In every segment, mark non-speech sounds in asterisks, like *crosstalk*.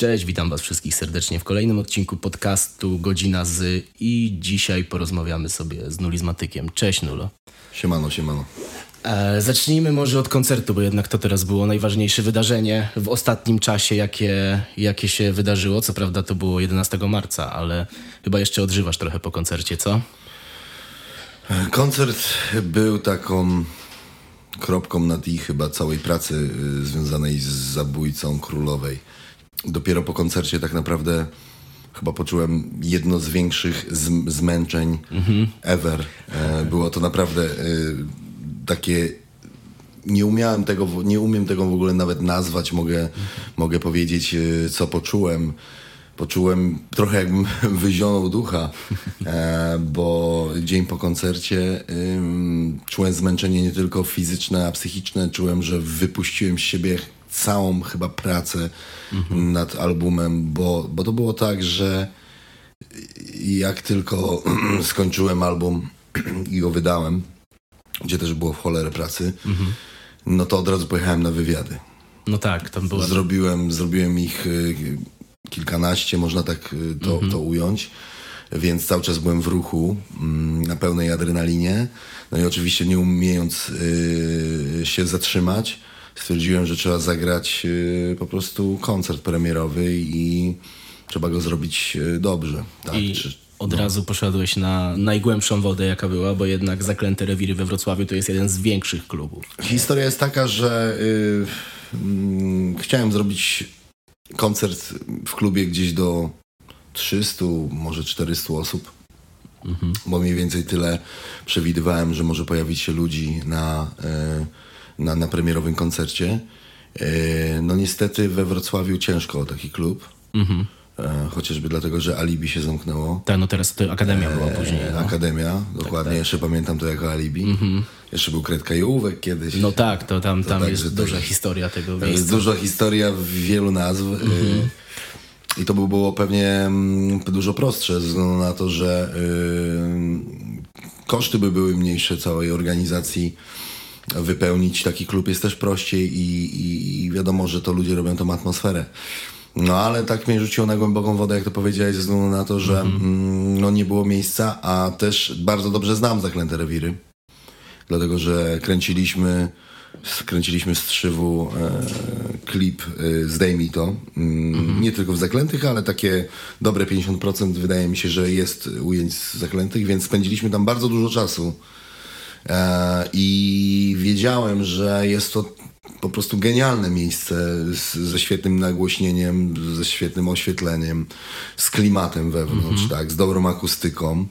Cześć, witam Was wszystkich serdecznie w kolejnym odcinku podcastu Godzina z i dzisiaj porozmawiamy sobie z nulizmatykiem. Cześć Nulo. Siemano, siemano. E, zacznijmy może od koncertu, bo jednak to teraz było najważniejsze wydarzenie w ostatnim czasie, jakie, jakie się wydarzyło. Co prawda to było 11 marca, ale chyba jeszcze odżywasz trochę po koncercie, co? Koncert był taką kropką nad i chyba całej pracy y, związanej z zabójcą królowej. Dopiero po koncercie tak naprawdę chyba poczułem jedno z większych zm- zmęczeń ever. E, było to naprawdę y, takie nie umiałem tego, nie umiem tego w ogóle nawet nazwać, mogę, mogę powiedzieć, y, co poczułem. Poczułem trochę jakbym *laughs* wyzionął ducha, e, bo dzień po koncercie czułem zmęczenie nie tylko fizyczne, a psychiczne. Czułem, że wypuściłem z siebie całą chyba pracę nad albumem, bo, bo to było tak, że jak tylko *clears throat* skończyłem album *clears throat* i go wydałem, gdzie też było w cholerę pracy, no to od razu pojechałem na wywiady. No tak, tam była... Zrobiłem, zrobiłem ich y, kilkanaście, można tak y, to, to ująć. Więc cały czas byłem w ruchu, mm, na pełnej adrenalinie. No i oczywiście nie umiejąc y, się zatrzymać, stwierdziłem, że trzeba zagrać y, po prostu koncert premierowy i trzeba go zrobić y, dobrze. Tak? I Czy- od razu poszedłeś na najgłębszą wodę, jaka była, bo jednak Zaklęte Rewiry we Wrocławiu to jest jeden z większych klubów. Historia jest taka, że y, mm, chciałem zrobić koncert w klubie gdzieś do 300, może 400 osób. Bo mniej więcej tyle przewidywałem, że może pojawić się ludzi na, y, na, na premierowym koncercie. Y, no niestety we Wrocławiu ciężko o taki klub. E, chociażby dlatego, że Alibi się zamknęło. Tak, no teraz to Akademia była później. E, No. Akademia, dokładnie. Jeszcze pamiętam to jako Alibi. Jeszcze był Kredka i Ołówek kiedyś. no tak, to tam, tam tak, jest duża historia tego To jest miejsca. duża historia wielu nazw. y, I to by było pewnie mm, dużo prostsze, ze względu na to, że y, koszty by były mniejsze całej organizacji. Wypełnić taki klub jest też prościej i, i, i wiadomo, że to ludzie robią tą atmosferę. No ale tak mnie rzuciło na głęboką wodę, jak to powiedziałeś, ze względu na to, że mm, no, nie było miejsca, a też bardzo dobrze znam Zaklęte Rewiry dlatego że kręciliśmy, kręciliśmy z Trzywu e, klip e, Zdejmij to. Mm, Nie tylko w Zaklętych, ale takie dobre 50% wydaje mi się, że jest ujęć z Zaklętych, więc spędziliśmy tam bardzo dużo czasu. E, I wiedziałem, że jest to po prostu genialne miejsce z, ze świetnym nagłośnieniem, ze świetnym oświetleniem, z klimatem wewnątrz, tak, z dobrą akustyką.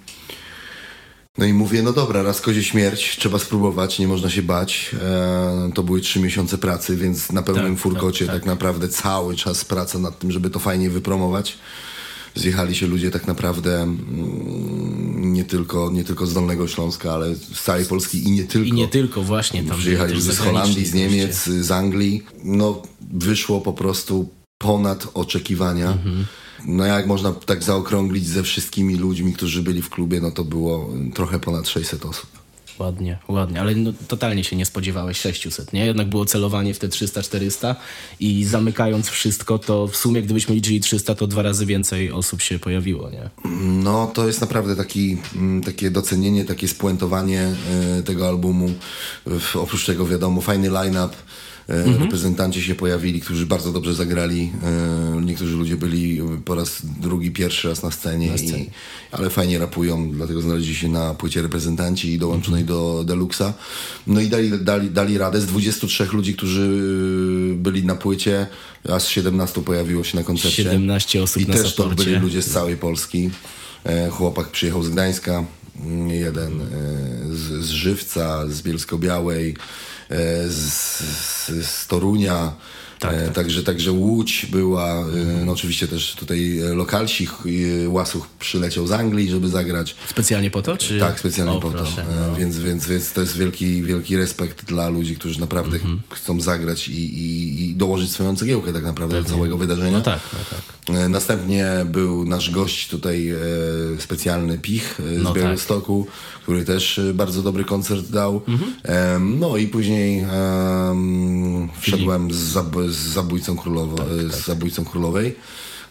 No i mówię, no dobra, raz kozie śmierć, trzeba spróbować, nie można się bać. E, to były trzy miesiące pracy, więc na pełnym Tak, furkocie tak, tak, tak. naprawdę cały czas praca nad tym, żeby to fajnie wypromować. Zjechali się ludzie tak naprawdę mm, nie tylko, nie tylko z Dolnego Śląska, ale z całej Polski i nie tylko. I nie tylko właśnie tam. Przyjechali z Holandii, z Niemiec, z Anglii. No, wyszło po prostu ponad oczekiwania. Mhm. No jak można tak zaokrąglić ze wszystkimi ludźmi, którzy byli w klubie, no to było trochę ponad 600 osób. Ładnie, ładnie, ale no, totalnie się nie spodziewałeś 600, nie? Jednak było celowanie w te 300-400 i zamykając wszystko, to w sumie gdybyśmy liczyli 300, to dwa razy więcej osób się pojawiło, nie? No to jest naprawdę taki, mm, takie docenienie, takie spuentowanie e, tego albumu. Oprócz tego wiadomo, fajny line-up. E, Reprezentanci się pojawili, którzy bardzo dobrze zagrali. E, Niektórzy ludzie byli po raz drugi, pierwszy raz na scenie, I, ale fajnie rapują, dlatego znaleźli się na płycie reprezentanci i dołączonej do Deluxa. No i dali, dali, dali radę z 23 ludzi, którzy byli na płycie, aż 17 pojawiło się na koncercie. 17 osób I na też to byli ludzie z całej Polski. E, chłopak przyjechał z Gdańska, mm, jeden z, z Żywca, z Bielsko-Białej, z, z, z Torunia. Tak, e, tak. Także, także Łódź była, e, no oczywiście też tutaj e, lokalsi, e, Łasuch przyleciał z Anglii, żeby zagrać. Specjalnie po to, czy? Tak, specjalnie o, po to. proszę, E, no. Więc, więc, więc to jest wielki, wielki respekt dla ludzi, którzy naprawdę Mhm. chcą zagrać i, i, i dołożyć swoją cegiełkę tak naprawdę do całego wydarzenia. No tak, no tak. Następnie był nasz gość tutaj specjalny Pich z No tak. Który też bardzo dobry koncert dał. Mhm. No i później em, wszedłem z, z zabójcą, królowo, Tak, z zabójcą królowej,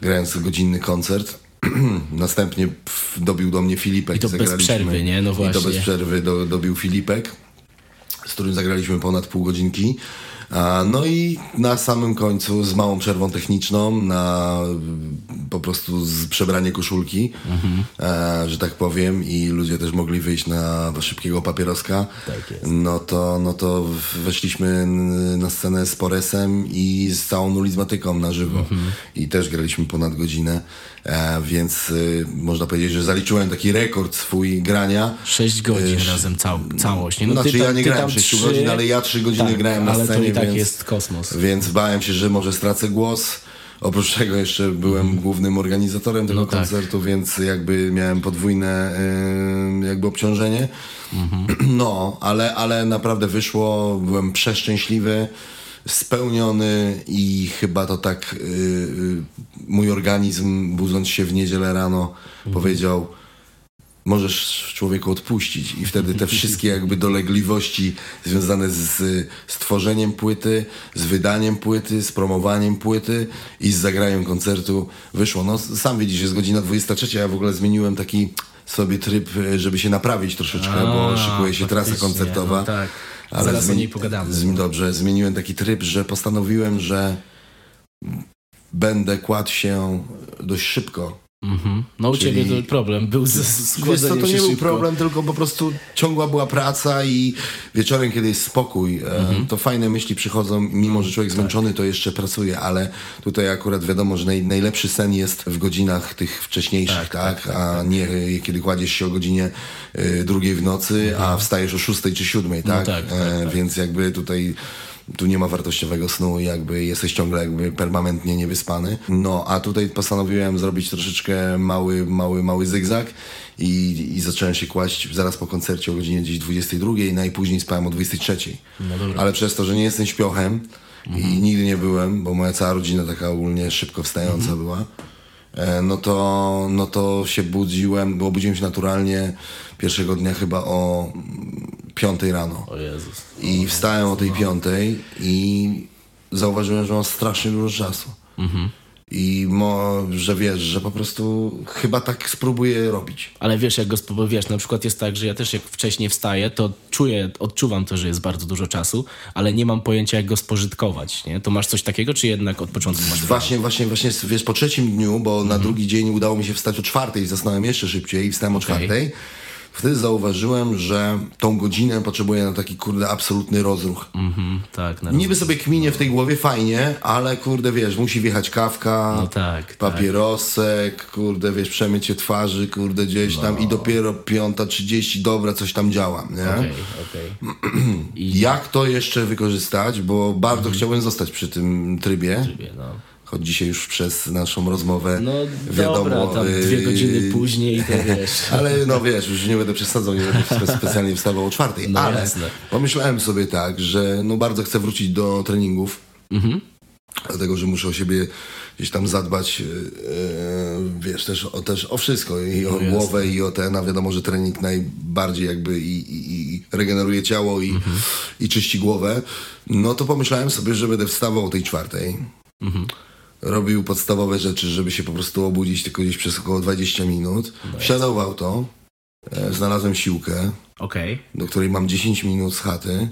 grając godzinny koncert. *clears throat* Następnie dobił do mnie Filipek. I to bez przerwy, nie? No I to właśnie. bez przerwy do, dobił Filipek, z którym zagraliśmy ponad pół godzinki. No i na samym końcu z małą przerwą techniczną na po prostu z przebranie koszulki, Mhm. że tak powiem, i ludzie też mogli wyjść na szybkiego papieroska. Tak. No to, no to weszliśmy na scenę z Poresem i z całą nulizmatyką na żywo. Mhm. I też graliśmy ponad godzinę, więc y, można powiedzieć, że zaliczyłem taki rekord swój grania. 6 godzin razem cał, całość. Nie? No, znaczy ty ja tam- nie ty grałem tam 6 trzy- godzin, ale ja 3 godziny tak, grałem na ale scenie, to i tak więc, jest kosmos. więc bałem się, że może stracę głos. Oprócz tego jeszcze byłem głównym organizatorem tego Mhm. No tak. koncertu, więc jakby miałem podwójne jakby obciążenie. Mhm. *clears throat* No, ale, ale naprawdę wyszło, byłem przeszczęśliwy, spełniony i chyba to tak y, y, mój organizm budząc się w niedzielę rano Mhm. powiedział możesz człowieku odpuścić i wtedy te wszystkie *laughs* jakby dolegliwości związane z, z tworzeniem płyty, z wydaniem płyty, z promowaniem płyty i z zagraniem koncertu wyszło. No sam widzisz, jest godzina 23, ja w ogóle zmieniłem taki sobie tryb, e, żeby się naprawić troszeczkę, bo A, szykuje się trasa faktycznie, koncertowa. no tak. Zaraz o niej pogadamy. Z, dobrze, zmieniłem taki tryb, że postanowiłem, że będę kładł się dość szybko. Mhm. No u Czyli- ciebie to problem był z, z Wiesz co, to nie był problem, tylko po prostu ciągła była praca i wieczorem, kiedy jest spokój, e, Mhm. to fajne myśli przychodzą, mimo że Tak. człowiek zmęczony, to jeszcze pracuje, ale tutaj akurat wiadomo, że naj, najlepszy sen jest w godzinach tych wcześniejszych, tak? a nie e, kiedy kładziesz się o godzinie e, drugiej w nocy, a wstajesz o szóstej czy siódmej, tak? tak, tak, E, Więc jakby tutaj tu nie ma wartościowego snu, jakby jesteś ciągle jakby permanentnie niewyspany. No, a tutaj postanowiłem zrobić troszeczkę mały, mały, mały zygzak i, i zacząłem się kłaść zaraz po koncercie o godzinie gdzieś 22, najpóźniej spałem o 23. No dobra. Ale przez to, że nie jestem śpiochem i nigdy nie byłem, bo moja cała rodzina taka ogólnie szybko wstająca była, e, no to, no to się budziłem, bo obudziłem się naturalnie pierwszego dnia chyba o mm, 5 rano. O Jezus. I wstałem o tej piątej i zauważyłem, że mam strasznie dużo czasu. I mo, że wiesz, że po prostu chyba tak spróbuję robić. Ale wiesz, jak go wiesz, na przykład jest tak, że ja też jak wcześniej wstaję, to czuję, odczuwam to, że jest bardzo dużo czasu, ale nie mam pojęcia, jak go spożytkować, nie? To masz coś takiego, czy jednak od początku masz Właśnie, właśnie, właśnie, wiesz, po trzecim dniu, bo na drugi dzień udało mi się wstać o czwartej, zasnąłem jeszcze szybciej i wstałem o czwartej. Wtedy zauważyłem, że tą godzinę potrzebuję na taki, kurde, absolutny rozruch. Mhm, tak, na Niby sobie kminie w tej głowie fajnie, ale kurde, wiesz, musi wjechać kawka, No tak, papierosek, kurde, wiesz, przemycie twarzy, kurde, gdzieś tam i dopiero piąta trzydzieści, dobra, coś tam działa, nie? Okej, okej. I *clears throat* Jak to jeszcze wykorzystać, bo bardzo chciałbym zostać przy tym trybie, wie, no. Choć dzisiaj już przez naszą rozmowę No wiadomo... dobra, tam y, dwie godziny później to *laughs* wiesz. Ale no wiesz, już nie będę przesadzał, nie będę spe- specjalnie wstawał o czwartej, No ale jasne. pomyślałem sobie tak, że no bardzo chcę wrócić do treningów, Mhm. dlatego, że muszę o siebie gdzieś tam zadbać, yy, wiesz, też o, też o wszystko, i o No jasne. głowę, i o ten, a wiadomo, że trening najbardziej jakby i, i, i regeneruje ciało i, Mhm. i czyści głowę, no to pomyślałem sobie, że będę wstawał o tej czwartej, Mhm. Robił podstawowe rzeczy, żeby się po prostu obudzić tylko gdzieś przez około 20 minut, wsiadał w auto, e, znalazłem siłkę, Okej, do której mam 10 minut z chaty,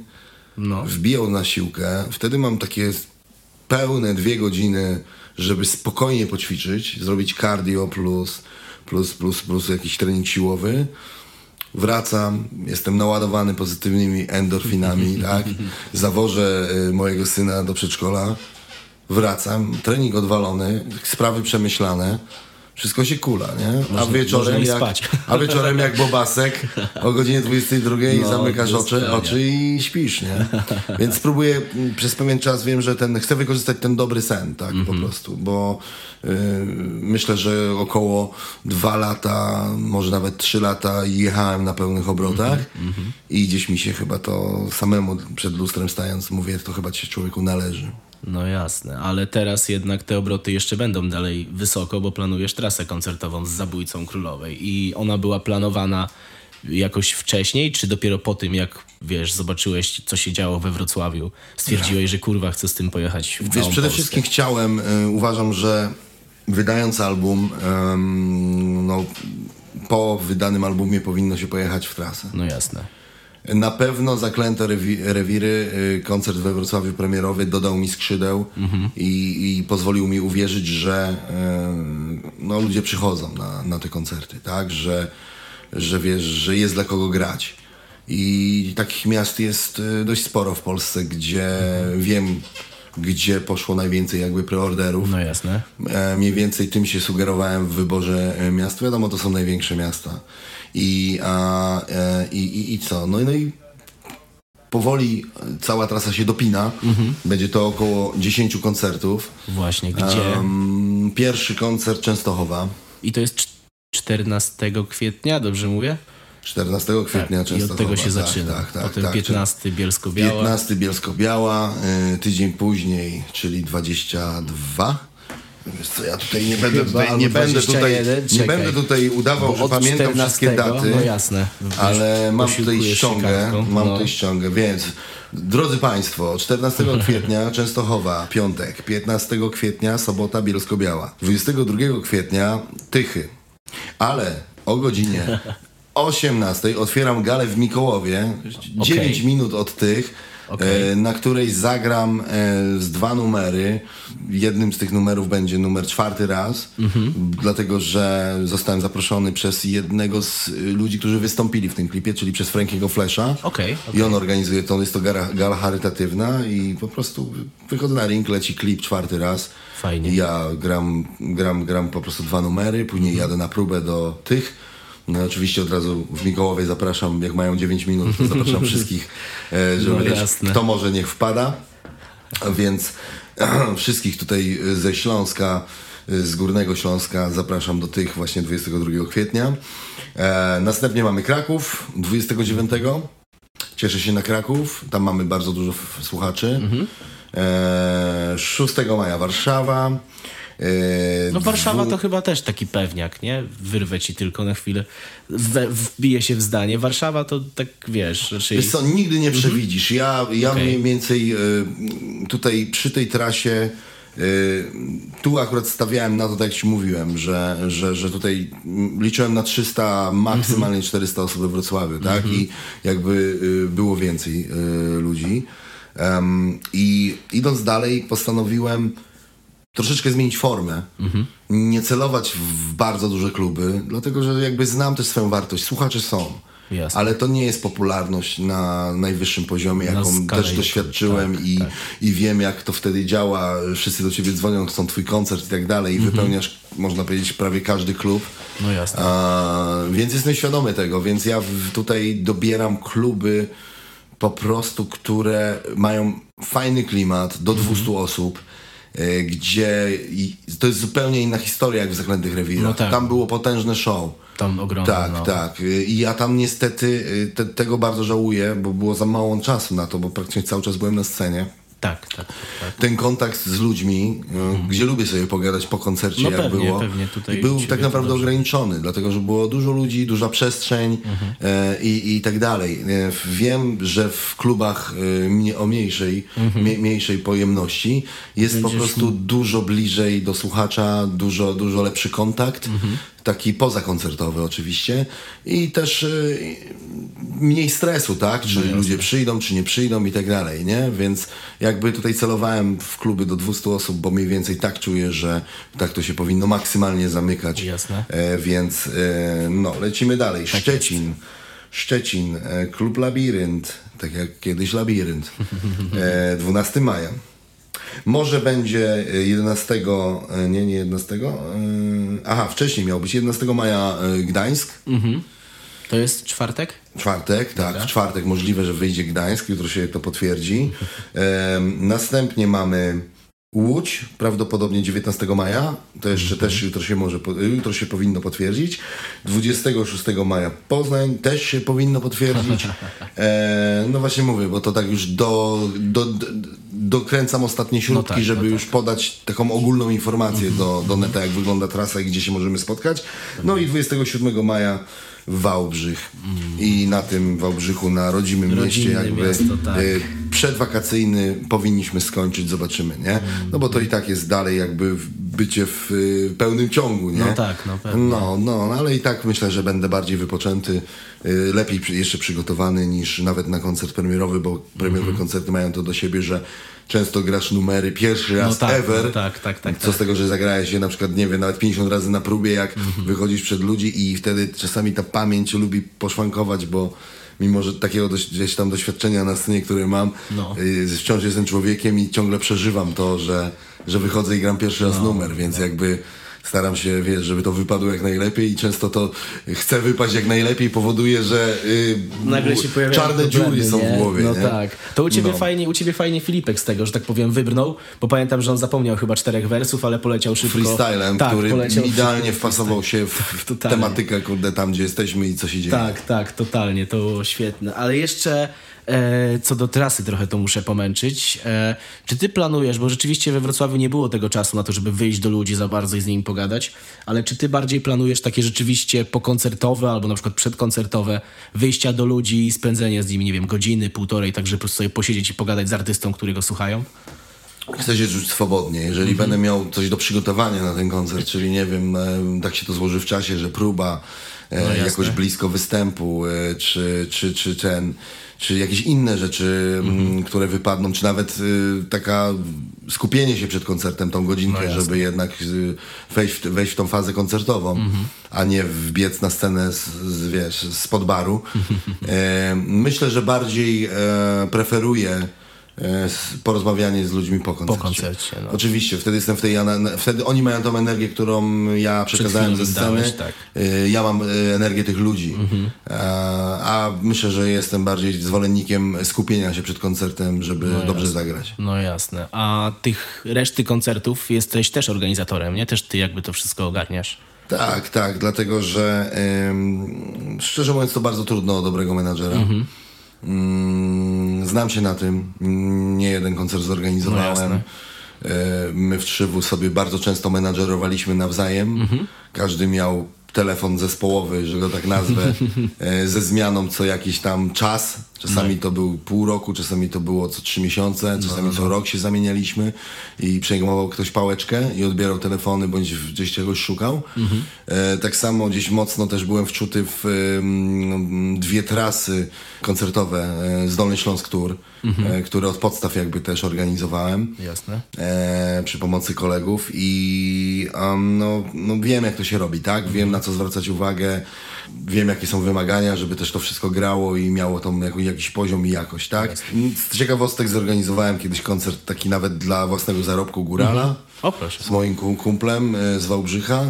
no. wbijał na siłkę, wtedy mam takie pełne dwie godziny, żeby spokojnie poćwiczyć, zrobić cardio plus, plus, plus, plus jakiś trening siłowy. Wracam, jestem naładowany pozytywnymi endorfinami, tak? *laughs* Zawożę y, mojego syna do przedszkola, wracam, trening odwalony, sprawy przemyślane, wszystko się kula, nie? A Można- wieczorem, można i jak, spać. a wieczorem jak Bobasek o godzinie 22 No, zamykasz oczy, oczy i śpisz, nie? Więc spróbuję mm, przez pewien czas, wiem, że ten, chcę wykorzystać ten dobry sen, tak, Mhm. po prostu, bo y, myślę, że około dwa lata, może nawet trzy lata jechałem na pełnych obrotach Mhm, i gdzieś mi się chyba to samemu przed lustrem stając mówię, to chyba ci się człowieku należy. No jasne, ale teraz jednak te obroty jeszcze będą dalej wysoko, bo planujesz trasę koncertową z Zabójcą Królowej i ona była planowana jakoś wcześniej, czy dopiero po tym, jak wiesz, zobaczyłeś, co się działo we Wrocławiu, stwierdziłeś, że kurwa, chcę z tym pojechać w Wiesz, przede Polskę. wszystkim chciałem, y, uważam, że wydając album, no, po wydanym albumie powinno się pojechać w trasę. No jasne. Na pewno Zaklęte rewi- Rewiry, y, koncert we Wrocławiu premierowy dodał mi skrzydeł i, i pozwolił mi uwierzyć, że y, no, ludzie przychodzą na, na te koncerty, tak? Że, że wiesz, że jest dla kogo grać. I takich miast jest y, dość sporo w Polsce, gdzie wiem, gdzie poszło najwięcej jakby preorderów. No jasne. E, mniej więcej tym się sugerowałem w wyborze e, miast. Wiadomo, to są największe miasta. I, a, e, i, i, i co? No, i- no i powoli cała trasa się dopina. Będzie to około 10 koncertów. Właśnie, gdzie? Em, pierwszy koncert Częstochowa. I to jest cz- 14 kwietnia, dobrze mówię? 14 kwietnia Tak, I Częstochowa. od tego się tak, zaczyna. Tak, tak, Potem tak. 15 Bielsko-Biała. 15 Bielsko-Biała, y, tydzień później, czyli 22. Wiesz co, ja tutaj nie będę, Chyba, tutaj, nie będę tutaj, 21, nie czekaj. będę tutaj udawał, że pamiętam 14, wszystkie daty. No jasne. Ale mam tutaj ściągę, mam no. tutaj ściągę, więc drodzy Państwo, 14 *laughs* kwietnia Częstochowa, piątek, 15 kwietnia sobota Bielsko-Biała, 22 kwietnia Tychy, ale o godzinie *laughs* 18 otwieram galę w Mikołowie, 9 minut od tych, Okej. e, na której zagram e, z dwa numery. Jednym z tych numerów będzie numer czwarty raz, Mhm. dlatego że zostałem zaproszony przez jednego z y, ludzi, którzy wystąpili w tym klipie, czyli przez Frankiego Flesza. Okej, I on organizuje to, jest to gala, gala charytatywna i po prostu wychodzę na ring, leci klip czwarty raz. Fajnie. Ja gram, gram, gram po prostu dwa numery, później Mhm. jadę na próbę do tych. No oczywiście od razu w Mikołowie zapraszam, jak mają 9 minut, to zapraszam *laughs* wszystkich, e, żeby No też, kto może niech wpada. Więc wszystkich tutaj ze Śląska, z Górnego Śląska zapraszam do tych właśnie 22 kwietnia. E, następnie mamy Kraków 29. Cieszę się na Kraków, tam mamy bardzo dużo słuchaczy. Mhm. E, 6 maja Warszawa. E, No Warszawa dwu- to chyba też taki pewniak, nie? Wyrwę ci tylko na chwilę. We, wbije się w zdanie. Warszawa to tak, wiesz, raczej... Wiesz co, nigdy nie przewidzisz. Ja, ja Mhm. Okej. mniej więcej y, tutaj przy tej trasie y, tu akurat stawiałem na to, tak jak ci mówiłem, że, że, że tutaj liczyłem na 300, maksymalnie 400 osób we Wrocławiu, tak? I jakby było więcej ludzi. I idąc dalej postanowiłem troszeczkę zmienić formę. Nie celować w bardzo duże kluby, dlatego że jakby znam też swoją wartość. Słuchacze są. Jasne. Ale to nie jest popularność na najwyższym poziomie, jaką też doświadczyłem tak, i, tak. i wiem, jak to wtedy działa. Wszyscy do ciebie dzwonią, chcą twój koncert i tak dalej i Mhm. wypełniasz, można powiedzieć, prawie każdy klub. No jasne. A, więc jestem świadomy tego, więc ja w, tutaj dobieram kluby po prostu, które mają fajny klimat do 200 Mhm. osób, e, gdzie i, to jest zupełnie inna historia jak w Zaklętych Rewirach. No tak. Tam było potężne show. Tam ogromne, Tak, no. tak. Y, I ja tam niestety y, te, tego bardzo żałuję, bo było za mało czasu na to, bo praktycznie cały czas byłem na scenie. Tak, tak, tak. Ten kontakt z ludźmi, y, gdzie lubię sobie pogadać po koncercie, Mhm. No jak pewnie, było, pewnie tutaj i był tak naprawdę dobrze. ograniczony, dlatego że było dużo ludzi, duża przestrzeń Mhm. e, i, i tak dalej. E, wiem, że w klubach e, o mniejszej, mie, mniejszej pojemności jest po Mhm. Będziesz prostu dużo bliżej do słuchacza, dużo, dużo lepszy kontakt. Mhm. Taki pozakoncertowy oczywiście i też y, mniej stresu, tak? No Czy ludzie przyjdą, czy nie przyjdą i tak dalej, nie? Więc jakby tutaj celowałem w kluby do 200 osób, bo mniej więcej tak czuję, że tak to się powinno maksymalnie zamykać. Jasne. E, więc e, no, lecimy dalej. Szczecin. Szczecin, e, klub Labirynt, tak jak kiedyś Labirynt. E, 12 maja. Może będzie e, 11, e, nie, nie 11, e, aha, wcześniej miał być 11 maja e, Gdańsk, To jest czwartek? czwartek, tak, w czwartek możliwe, że wyjdzie Gdańsk, jutro się to potwierdzi. E, następnie mamy Łódź, prawdopodobnie 19 maja, to jeszcze Mhm. też jutro się może, jutro się powinno potwierdzić. 26 maja Poznań też się powinno potwierdzić. *laughs* E, no właśnie mówię, bo to tak już do, do, do, dokręcam ostatnie śrubki, tak, żeby no już podać taką ogólną informację do, do neta, jak wygląda trasa i gdzie się możemy spotkać. No i 27 maja Wałbrzych i na tym Wałbrzychu, na rodzimym mieście Rodzinne jakby miasto, tak. y, przedwakacyjny powinniśmy skończyć, zobaczymy, nie? No bo to i tak jest dalej jakby bycie w y, pełnym ciągu, nie? No tak, no pewnie. No, no, ale i tak myślę, że będę bardziej wypoczęty, y, lepiej jeszcze przygotowany niż nawet na koncert premierowy, bo premierowe Mhm. koncerty mają to do siebie, że często grasz numery pierwszy raz tak, ever. no tak, tak, tak, Co tak. z tego, że zagrałeś je na przykład, nie wiem, nawet 50 razy na próbie, jak Mhm. wychodzisz przed ludzi i wtedy czasami ta pamięć lubi poszwankować, bo mimo, że takiego dość, gdzieś tam doświadczenia na scenie, które mam, No. y, wciąż jestem człowiekiem i ciągle przeżywam to, że, że wychodzę i gram pierwszy No, raz numer, więc jakby staram się, wiesz, żeby to wypadło jak najlepiej i często to chcę wypaść jak najlepiej powoduje, że y, Nagle się pojawiają czarne problemy, dziury są nie? w głowie, No nie? tak. To u ciebie, No. fajnie, u ciebie fajnie Filipek z tego, że tak powiem, wybrnął, bo pamiętam, że on zapomniał chyba czterech wersów, ale poleciał szybko. freestylem, tak, który poleciał idealnie wpasował się w *laughs* Totalnie. tematykę, kurde, tam gdzie jesteśmy i co się dzieje. Tak, tak, totalnie, to było świetne. Ale jeszcze e, co do trasy trochę to muszę pomęczyć. E, czy ty planujesz, bo rzeczywiście we Wrocławiu nie było tego czasu na to, żeby wyjść do ludzi za bardzo i z nimi pogadać, ale czy ty bardziej planujesz takie rzeczywiście pokoncertowe albo na przykład przedkoncertowe wyjścia do ludzi i spędzenie z nimi, nie wiem, godziny, półtorej, tak żeby po prostu sobie posiedzieć i pogadać z artystą, którego słuchają? Chcę się czuć swobodnie. Jeżeli Mhm. będę miał coś do przygotowania na ten koncert, czyli nie wiem, e, tak się to złoży w czasie, że próba e, No jakoś blisko występu, e, czy, czy, czy ten, czy jakieś inne rzeczy, Mhm. m, które wypadną, czy nawet y, taka skupienie się przed koncertem, tą godzinkę, No żeby jednak y, wejść, w, wejść w tą fazę koncertową, Mhm. a nie wbiec na scenę z, z, wiesz, spod baru. *laughs* E, myślę, że bardziej e, preferuję porozmawianie z ludźmi po koncercie. koncercie, no. Oczywiście, wtedy jestem w tej, wtedy oni mają tą energię, którą ja przekazałem ze sceny. dałeś, tak. Y, Ja mam y, energię tych ludzi. Mhm. A, a myślę, że jestem bardziej zwolennikiem skupienia się przed koncertem, żeby dobrze zagrać. No jasne. A tych reszty koncertów jesteś też organizatorem, nie? Też ty jakby to wszystko ogarniasz. Tak, tak, dlatego że ym, szczerze mówiąc to bardzo trudno o dobrego menadżera. Mhm. Ym, znam się na tym. Ym, Nie jeden koncert No zorganizowałem. jasne. Y, My w Trzywu sobie bardzo często menadżerowaliśmy nawzajem. Mhm. Każdy miał telefon zespołowy, że go tak nazwę, *laughs* e, ze zmianą co jakiś tam czas. Czasami No. to był pół roku, czasami to było co trzy miesiące, czasami co rok się zamienialiśmy i przejmował ktoś pałeczkę i odbierał telefony bądź gdzieś czegoś szukał. E, tak samo gdzieś mocno też byłem wczuty w dwie trasy koncertowe e, z Dolny Śląsk Tour, e, które od podstaw jakby też organizowałem Jasne. przy pomocy kolegów i no, no wiem jak to się robi, tak? Wiem na co zwracać uwagę, wiem jakie są wymagania, żeby też to wszystko grało i miało jako, jakiś poziom i jakość, tak? Z ciekawostek zorganizowałem kiedyś koncert taki nawet dla własnego zarobku Górala O proszę. z moim kum- kumplem e, z Wałbrzycha.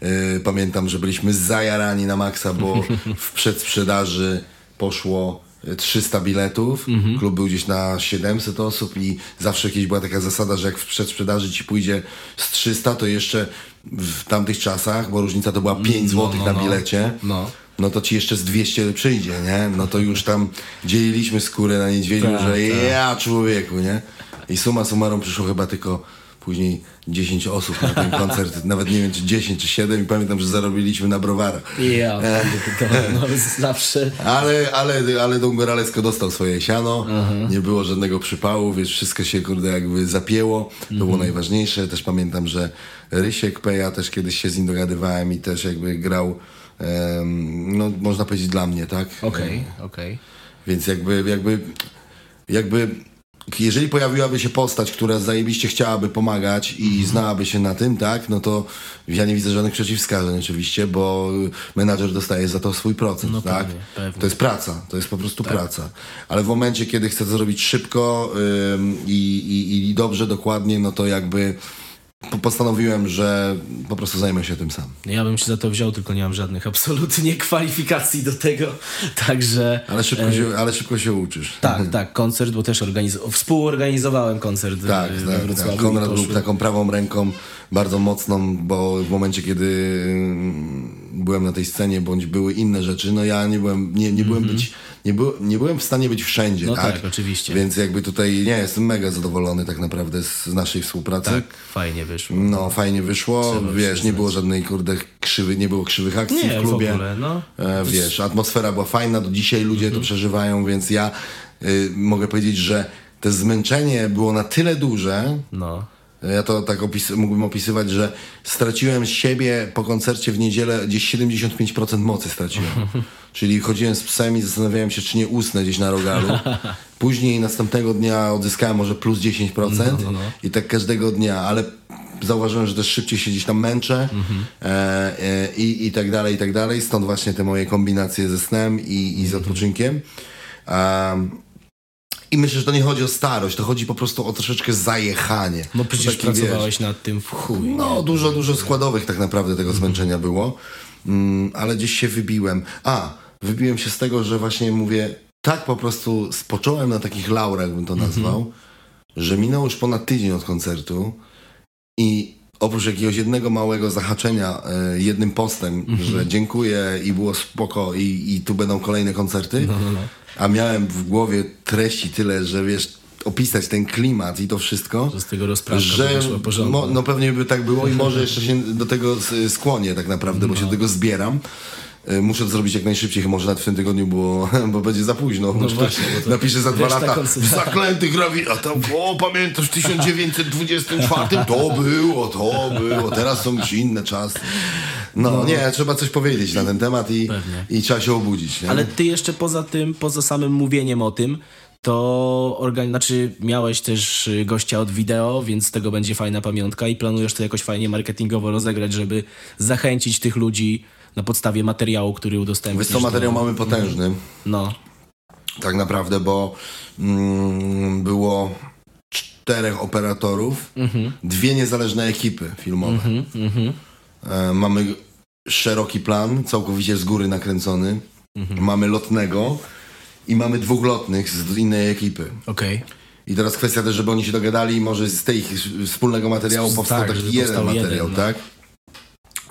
E, Pamiętam, że byliśmy zajarani na maksa, bo *laughs* w przedsprzedaży poszło e, 300 biletów. Klub był gdzieś na 700 osób i zawsze kiedyś była taka zasada, że jak w przedsprzedaży ci pójdzie z 300, to jeszcze w tamtych czasach, bo różnica to była 5 zł no, na no. bilecie. No. No to ci jeszcze z 200 przyjdzie, nie? No to już tam dzieliliśmy skórę na niedźwiedziu, Tak, że tak. ja człowieku, nie? I suma summarum przyszło chyba tylko później 10 osób na ten koncert, *laughs* nawet nie wiem czy 10 czy 7 i pamiętam, że zarobiliśmy na browarach. Ja, to, no, *laughs* zawsze. Ale, ale, ale Don Goralesko dostał swoje siano, nie było żadnego przypału, więc wszystko się kurde jakby zapięło, to było najważniejsze. Też pamiętam, że Rysiek Peja też kiedyś się z nim dogadywałem i też jakby grał, em, no można powiedzieć dla mnie, tak? Okej, okej. Więc jakby, jakby, jakby, jeżeli pojawiłaby się postać, która zajebiście chciałaby pomagać i Mhm. znałaby się na tym, tak, no to ja nie widzę żadnych przeciwwskazań oczywiście, bo menadżer dostaje za to swój procent, No tak? pewnie, pewnie. To jest praca, to jest po prostu praca. Ale w momencie, kiedy chcę to zrobić szybko ym, i, i, dobrze, dokładnie, no to jakby postanowiłem, że po prostu zajmę się tym sam. Ja bym się za to wziął, tylko nie mam żadnych absolutnie kwalifikacji do tego, także... Ale szybko, się, ale szybko się uczysz. Tak, tak, koncert, bo też organiz- współorganizowałem koncert Tak, e, we tak, Wrocławiu. tak. Konrad był taką prawą ręką, bardzo mocną, bo w momencie, kiedy mm, byłem na tej scenie, bądź były inne rzeczy, no ja nie byłem, nie, nie byłem być, nie, był, nie byłem w stanie być wszędzie, No tak? tak, oczywiście. Więc jakby tutaj, nie, jestem mega zadowolony tak naprawdę z naszej współpracy. Tak, fajnie wyszło. No, fajnie wyszło, Trzeba wiesz, nie było żadnej, kurde, krzywy, nie było krzywych akcji Nie, w w klubie. ogóle, no. E, wiesz, atmosfera była fajna, do dzisiaj ludzie Mhm. to przeżywają, więc ja y, mogę powiedzieć, że to zmęczenie było na tyle duże, No. Ja to tak opis- mógłbym opisywać, że straciłem siebie po koncercie w niedzielę gdzieś 75% mocy straciłem. *laughs* Czyli chodziłem z psem i zastanawiałem się, czy nie usnę gdzieś na rogalu. Później następnego dnia odzyskałem może plus 10% No, no. i tak każdego dnia, ale zauważyłem, że też szybciej się gdzieś tam męczę e, e, i, i tak dalej, i tak dalej. Stąd właśnie te moje kombinacje ze snem i, i Mhm. z odpoczynkiem. Um, I myślę, że to nie chodzi o starość, to chodzi po prostu o troszeczkę zajechanie. No przecież Taki, wiesz, pracowałeś nad tym w chuj. no, dużo, dużo składowych tak naprawdę tego zmęczenia było, mm, ale gdzieś się wybiłem. A, wybiłem się z tego, że właśnie mówię, tak po prostu spocząłem na takich laurach, bym to nazwał, że minął już ponad tydzień od koncertu i oprócz jakiegoś jednego małego zahaczenia e, jednym postem, że dziękuję i było spoko i, i tu będą kolejne koncerty, No, no, no. a miałem w głowie treści tyle, że wiesz, opisać ten klimat i to wszystko, Że z tego że no pewnie by tak było i może jeszcze się do tego skłonię tak naprawdę, bo się do tego zbieram. Y, Muszę to zrobić jak najszybciej, może nawet w tym tygodniu, bo, *laughs* bo będzie za późno. No właśnie, to Napiszę za dwa lata. Zaklęty grawi, a tam, o pamiętasz w 1924? To było, to było, teraz są już inne czasy. No, nie, trzeba coś powiedzieć na ten temat i, Pewnie. i trzeba się obudzić. Nie? Ale ty jeszcze poza tym, poza samym mówieniem o tym, to organ... znaczy miałeś też y, gościa od wideo, więc z tego będzie fajna pamiątka i planujesz to jakoś fajnie marketingowo rozegrać, żeby zachęcić tych ludzi na podstawie materiału, który udostępnisz. Wiesz co, materiał do... mamy potężny. No, tak naprawdę, bo mm, było czterech operatorów, dwie niezależne ekipy filmowe. E, mamy szeroki plan, całkowicie z góry nakręcony. Mamy lotnego i mamy dwóch lotnych z innej ekipy. okej. I teraz kwestia też, żeby oni się dogadali, może z tej wspólnego materiału powstał tak, taki jeden powstał materiał, jeden, no. tak?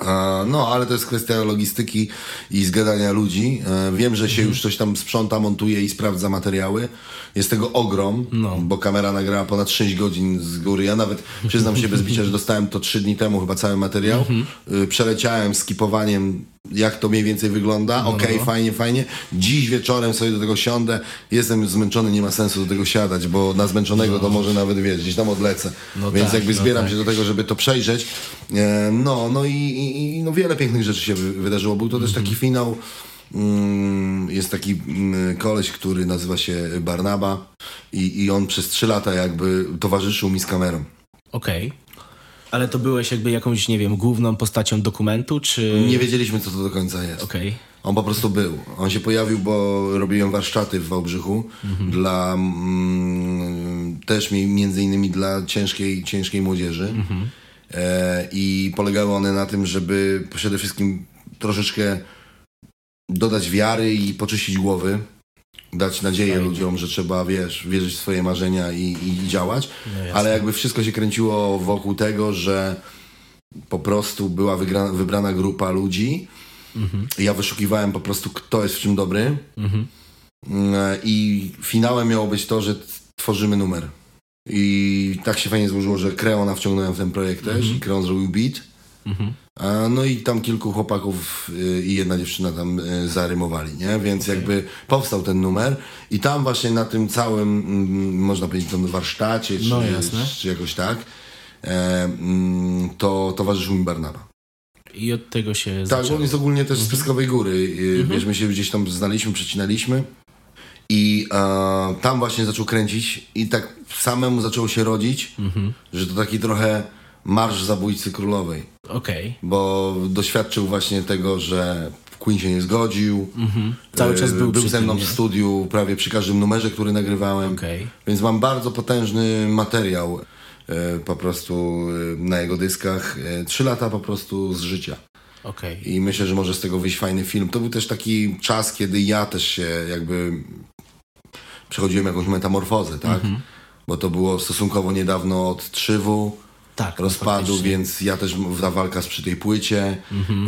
A, No, ale to jest kwestia logistyki i zgadania ludzi. E, Wiem, że Mhm. się już coś tam sprząta, montuje i sprawdza materiały. Jest tego ogrom, No. bo kamera nagrała ponad 6 godzin z góry. Ja nawet przyznam się bez bicia, że dostałem to 3 dni temu chyba cały materiał. Mhm. Y, Przeleciałem skipowaniem, jak to mniej więcej wygląda. Okej, no. fajnie, fajnie. Dziś wieczorem sobie do tego siądę. Jestem już zmęczony, nie ma sensu do tego siadać, bo na zmęczonego to może nawet, wiesz, gdzieś tam odlecę. No Więc tak, jakby no zbieram tak. się do tego, żeby to przejrzeć. E, No, no i, i, i no wiele pięknych rzeczy się wy- wydarzyło. Był to też Mhm. taki finał. mm, Jest taki mm, koleś, który nazywa się Barnaba i, i on przez trzy lata jakby towarzyszył mi z kamerą. Okej. Ale to byłeś jakby jakąś, nie wiem, główną postacią dokumentu, czy... Nie wiedzieliśmy, co to do końca jest. Okej. On po prostu był. On się pojawił, bo robiłem warsztaty w Wałbrzychu dla mm, też mi, między innymi dla ciężkiej, ciężkiej młodzieży. E, I polegały one na tym, żeby przede wszystkim troszeczkę dodać wiary i poczyścić głowy. Dać nadzieję Fajnie. ludziom, że trzeba, wiesz, wierzyć w swoje marzenia i, i działać. No. Ale jakby wszystko się kręciło wokół tego, że po prostu była wygra, wybrana grupa ludzi. Ja wyszukiwałem po prostu, kto jest w czym dobry. Mhm. Mm, I finałem miało być to, że tworzymy numer. I tak się fajnie złożyło, że Kreona wciągnąłem w ten projekt też i Kreon zrobił beat. Mhm. No i tam kilku chłopaków y, i jedna dziewczyna tam y, zarymowali, nie? Więc jakby powstał ten numer i tam właśnie na tym całym, mm, można powiedzieć, tym warsztacie, czy, No, czy jakoś tak, e, mm, to towarzyszył mi Barnaba. I od tego się Tak, zaczęło. on jest ogólnie też z Pyskowej Góry. y, Wiesz, my się gdzieś tam znaliśmy, przecinaliśmy. I e, tam właśnie zaczął kręcić i tak samemu zaczęło się rodzić, że to taki trochę marsz zabójcy królowej. Okej. Bo doświadczył właśnie tego, że Queen się nie zgodził. Cały czas E, był był ze mną w studiu prawie przy każdym numerze, który nagrywałem. Okej. Więc mam bardzo potężny materiał. e, po prostu e, na jego dyskach. Trzy lata po prostu z życia. Okej. I myślę, że może z tego wyjść fajny film. To był też taki czas, kiedy ja też się jakby przechodziłem jakąś metamorfozę, tak? Bo to było stosunkowo niedawno od Trzywu, Tak, rozpadu, faktycznie. więc ja też ta walka z przy tej płycie,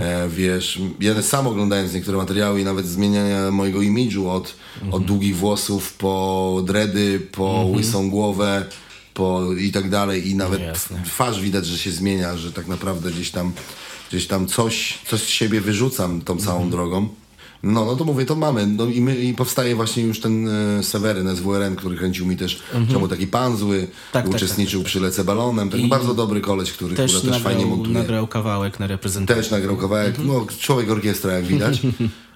e, wiesz, ja też sam oglądając niektóre materiały i nawet zmieniania mojego imidżu od, od długich włosów po dredy, po łysą głowę, po i tak dalej i nawet No jasne. twarz widać, że się zmienia, że tak naprawdę gdzieś tam, gdzieś tam coś, coś z siebie wyrzucam tą całą Mhm. drogą. No, no to mówię, to mamy. No i, my, i powstaje właśnie już ten e, Seweryn SWRN, który kręcił mi też czemu taki pan zły, Mhm. Tak, tak, uczestniczył przy Lece Balonem. Tak, I bardzo dobry koleś, który Też, też, też nagrał, fajnie montuje. nagrał kawałek na reprezentacji. Też nagrał kawałek, no człowiek orkiestra jak widać. *laughs*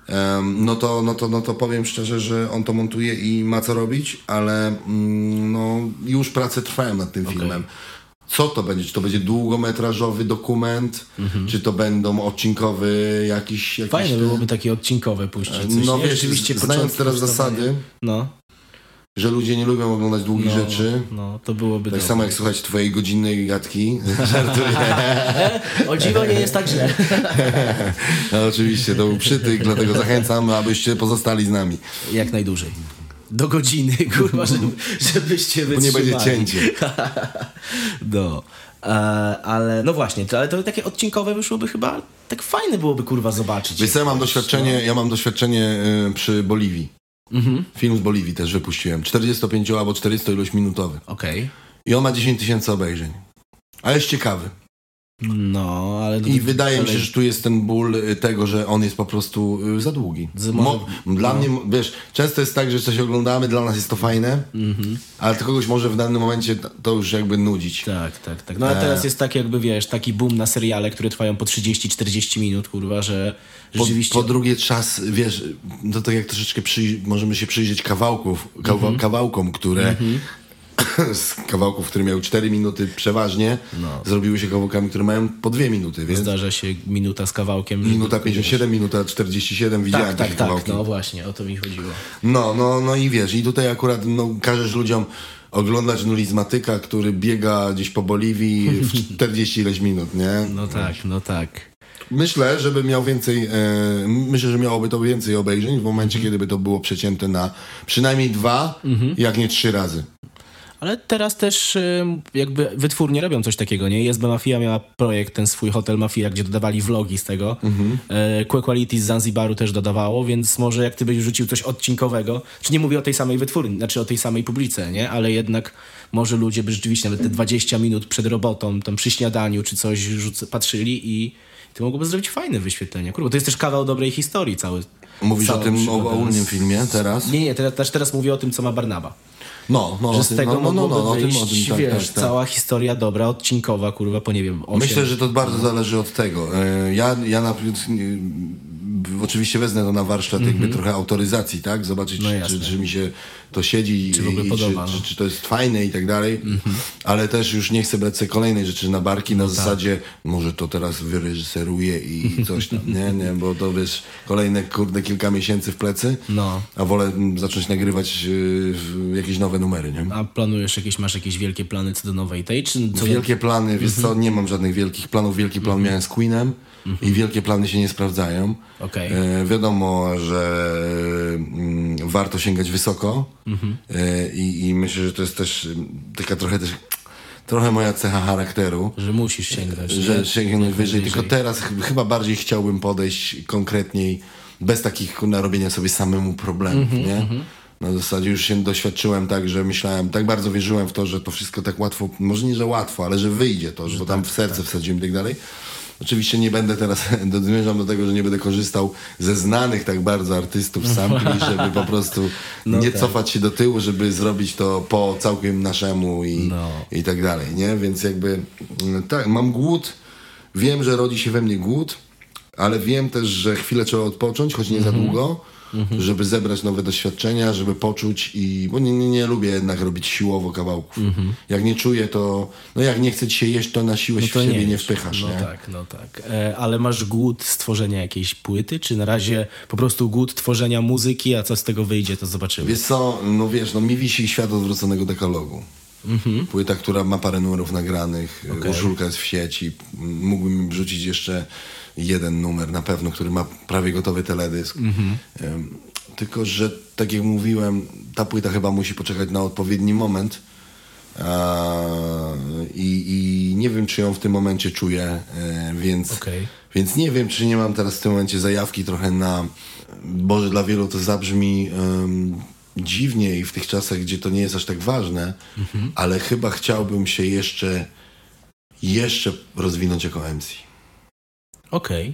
Em, no, to, no, to, no to powiem szczerze, że on to montuje i ma co robić, ale mm, no, już prace trwają nad tym filmem. Co to będzie? Czy to będzie długometrażowy dokument? Czy to będą odcinkowy jakiś... jakiś Fajne te- byłoby takie odcinkowe puścić. Coś, No wiesz, Rzeczywiście znając teraz zasady, No, że ludzie nie lubią oglądać długich no, rzeczy. no, to byłoby Tak dobre. samo jak słuchać twojej godzinnej gadki. *laughs* Żartuję. O dziwo nie jest tak źle. *laughs* No, oczywiście, to był przytyk, dlatego zachęcam, abyście pozostali z nami. Jak najdłużej. Do godziny, *laughs* kurwa, żeby, żebyście Bo nie wytrzymali. będzie cięcie. *laughs* No. E, ale no właśnie, to, ale to takie odcinkowe wyszłoby chyba tak fajne byłoby kurwa zobaczyć. Wiesz co, ja mam doświadczenie, ja mam doświadczenie y, przy Boliwii. Film z Boliwii też wypuściłem. 45 albo 40 ilość minutowy. Okej. I on ma 10 tysięcy obejrzeń. Ale jest ciekawy. No, ale... I wydaje mi się, że tu jest ten ból y, tego, że on jest po prostu y, za długi. Mo, dla mnie, wiesz, często jest tak, że coś oglądamy, dla nas jest to fajne, ale to kogoś może w danym momencie to- już jakby nudzić. Tak, tak, tak. No ale E. teraz jest tak jakby, wiesz, taki boom na seriale, które trwają po 30-40 minut, kurwa, że Po, rzeczywiście... po drugie czas, wiesz, to tak jak troszeczkę przyj- możemy się przyjrzeć kawałków, kawa- kawałkom, które *coughs* z kawałków, które miały 4 minuty przeważnie, zrobiły się kawałkami, które mają po 2 minuty, więc Zdarza się minuta z kawałkiem. minuta 57, minuta 47, widziałem Tak, tak, tak. kawałki. No właśnie, o to mi chodziło. No, no, no i wiesz, i tutaj akurat no, każesz ludziom oglądać nulizmatyka, który biega gdzieś po Boliwii w *laughs* 40 ileś minut, nie? No tak, no tak. Myślę, żeby miał więcej, e, myślę, że miałoby to więcej obejrzeń w momencie, kiedy by to było przecięte na przynajmniej dwa, jak nie trzy razy. Ale teraz też ym, jakby wytwórnie robią coś takiego, nie? SB Mafia miała projekt, ten swój Hotel Mafia, gdzie dodawali vlogi z tego. Mhm. E, Que Quality z Zanzibaru też dodawało, więc może jak ty byś rzucił coś odcinkowego, czy nie mówię o tej samej wytwórni, znaczy o tej samej publice, nie? Ale jednak może ludzie by rzeczywiście nawet te 20 minut przed robotą, tam przy śniadaniu czy coś rzuc- patrzyli i to mogłoby zrobić fajne wyświetlenie. Kurwa, to jest też kawał dobrej historii cały. Mówisz o tym ogólnym filmie teraz? Nie, nie, teraz, też teraz mówię o tym, co ma Barnaba. No, no, Że z tym- tego no, no, no, no, o tym, wyjść, tym, tak, wiesz, tak, tak. cała historia dobra, odcinkowa, kurwa, po nie wiem, 8. Myślę, że to bardzo zależy od tego. E, Ja, ja na, oczywiście wezmę to na warsztat jakby trochę autoryzacji, tak? Zobaczyć, Mhm. No czy, czy, mi się to siedzi Czy ogóle i podoba, czy, no. Mhm. czy, to jest fajne i tak dalej. Ale też już nie chcę brać sobie kolejnej rzeczy na barki No na tak. zasadzie może to teraz wyreżyseruję i *laughs* coś tam, nie? nie? Bo to wiesz, kolejne kurde kilka miesięcy w plecy, No. a wolę mm, zacząć nagrywać e, jakieś nowe numery, nie? A planujesz jakieś, masz jakieś wielkie plany co do nowej tej, czy co Wielkie plany, wiesz Mhm. co, nie mam żadnych wielkich planów. Wielki plan miałem z Queenem i wielkie plany się nie sprawdzają. Okej. E, wiadomo, że mm, warto sięgać wysoko Mhm. e, i, i myślę, że to jest też mm, taka trochę też trochę moja cecha charakteru. Że musisz sięgnąć. Że sięgnąć wyżej, tylko teraz ch- chyba bardziej chciałbym podejść konkretniej, bez takich narobienia sobie samemu problemów, Mhm, nie? Na zasadzie już się doświadczyłem tak, że myślałem, tak bardzo wierzyłem w to, że to wszystko tak łatwo, może nie, że łatwo, ale że wyjdzie to, że bo tam w serce wsadziłem i tak dalej. Oczywiście nie będę teraz, *laughs* zmierzam do tego, że nie będę korzystał ze znanych tak bardzo artystów sampli, *laughs* żeby po prostu No nie tak. cofać się do tyłu, żeby zrobić to po całkiem naszemu i, No. i tak dalej, nie? Więc jakby mm, tak, mam głód, wiem, że rodzi się we mnie głód, ale wiem też, że chwilę trzeba odpocząć, choć nie za długo, żeby zebrać nowe doświadczenia, żeby poczuć i, bo nie, nie, nie lubię jednak robić siłowo kawałków. Jak nie czuję, to, no jak nie chce ci się jeść, to na siłę No się to w siebie nie, wiesz. wpychasz, No nie? tak, no tak. E, ale masz głód stworzenia jakiejś płyty, czy na razie po prostu głód tworzenia muzyki, a co z tego wyjdzie, to zobaczymy. Wiesz co, no wiesz, no mi wisi świat odwróconego dekalogu. Płyta, która ma parę numerów nagranych, okay. urszulka jest w sieci. Mógłbym wrzucić jeszcze jeden numer na pewno, który ma prawie gotowy teledysk. Em, Tylko, że tak jak mówiłem, ta płyta chyba musi poczekać na odpowiedni moment. I, I nie wiem, czy ją w tym momencie czuję, e, więc, Okej. więc nie wiem, czy nie mam teraz w tym momencie zajawki trochę na. Boże, dla wielu to zabrzmi em, dziwnie i w tych czasach, gdzie to nie jest aż tak ważne, ale chyba chciałbym się jeszcze, jeszcze rozwinąć jako MC. Okej.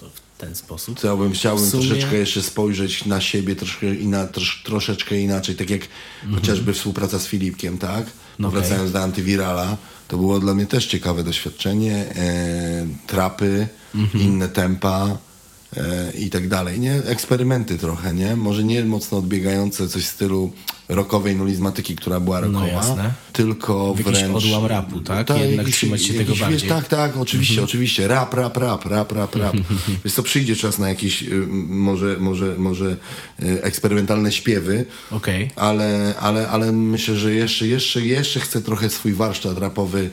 To w ten sposób. Chciałbym, chciałbym sumie- troszeczkę jeszcze spojrzeć na siebie troszkę, ina, trosz, troszeczkę inaczej, tak jak chociażby współpraca z Filipkiem, tak? No okej. Wracając do Antywirala, to było dla mnie też ciekawe doświadczenie. E, trapy, Mhm. inne tempa i tak dalej, nie? Eksperymenty trochę, nie? Może nie mocno odbiegające coś w stylu rockowej nulizmatyki, która była No rockowa, jasne. tylko W jakiś wręcz... odłam rapu, tak? Jednak trzymać się tego jakiś, bardziej. Mhm. Wiesz, tak, tak, oczywiście, oczywiście. Rap, rap, rap, rap, rap, rap. *laughs* Więc to przyjdzie czas na jakieś y, może, może, może y, eksperymentalne śpiewy, Okej. ale, ale, ale myślę, że jeszcze, jeszcze, jeszcze chcę trochę swój warsztat rapowy mm,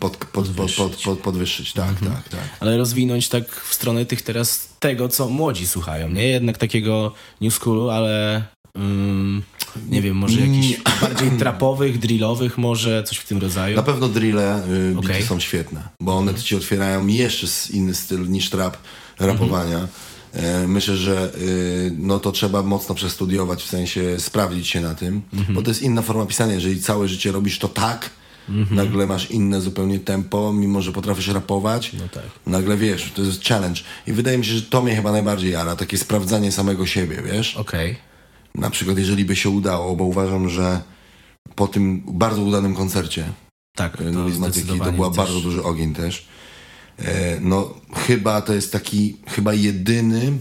pod, pod, pod, pod, pod, podwyższyć. Tak, Mhm. tak, tak. Ale rozwinąć tak w stronę tych teraz tego, co młodzi słuchają, nie? Jednak takiego new schoolu, ale ym, nie wiem, może jakichś *clears throat* bardziej trapowych, drillowych może, coś w tym rodzaju. Na pewno drille y, Okej. są świetne, bo one ci otwierają jeszcze inny styl niż trap rapowania. E, Myślę, że y, no to trzeba mocno przestudiować, w sensie sprawdzić się na tym, bo to jest inna forma pisania. Jeżeli całe życie robisz to tak, nagle masz inne zupełnie tempo, mimo że potrafisz rapować, No tak. nagle wiesz, to jest challenge. I wydaje mi się, że to mnie chyba najbardziej jara, takie sprawdzanie samego siebie, wiesz? Okej. Na przykład, jeżeli by się udało, bo uważam, że po tym bardzo udanym koncercie Tak, to nulizmatyki, to była też- bardzo duży ogień też. E, no chyba to jest taki, chyba jedyny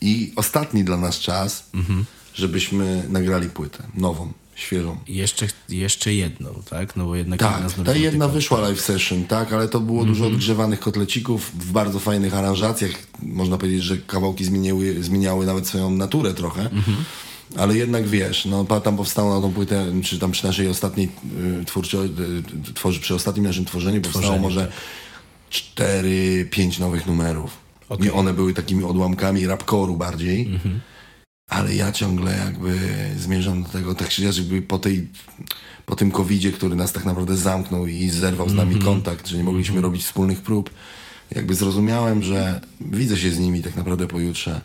i ostatni dla nas czas, Mhm. żebyśmy nagrali płytę, nową, świeżą. Jeszcze, jeszcze jedną, tak? No bo jednak jedna Tak, z ta jedna wyszła live session, tak, ale to było dużo Mhm. odgrzewanych kotlecików w bardzo fajnych aranżacjach. Można powiedzieć, że kawałki zmieniły, zmieniały nawet swoją naturę trochę. Mhm. Ale jednak wiesz, no tam powstało na tą płytę, czy tam przy naszej ostatniej y, y, tworzy, przy ostatnim naszym tworzeniu powstało Tworzeniu, może cztery, pięć nowych numerów. Okej. I one były takimi odłamkami rapcore'u bardziej. Mhm. Ale ja ciągle jakby zmierzam do tego, tak się jakby po tej, po tym covidzie, który nas tak naprawdę zamknął i zerwał z nami kontakt, że nie mogliśmy robić wspólnych prób, jakby zrozumiałem, że widzę się z nimi tak naprawdę pojutrze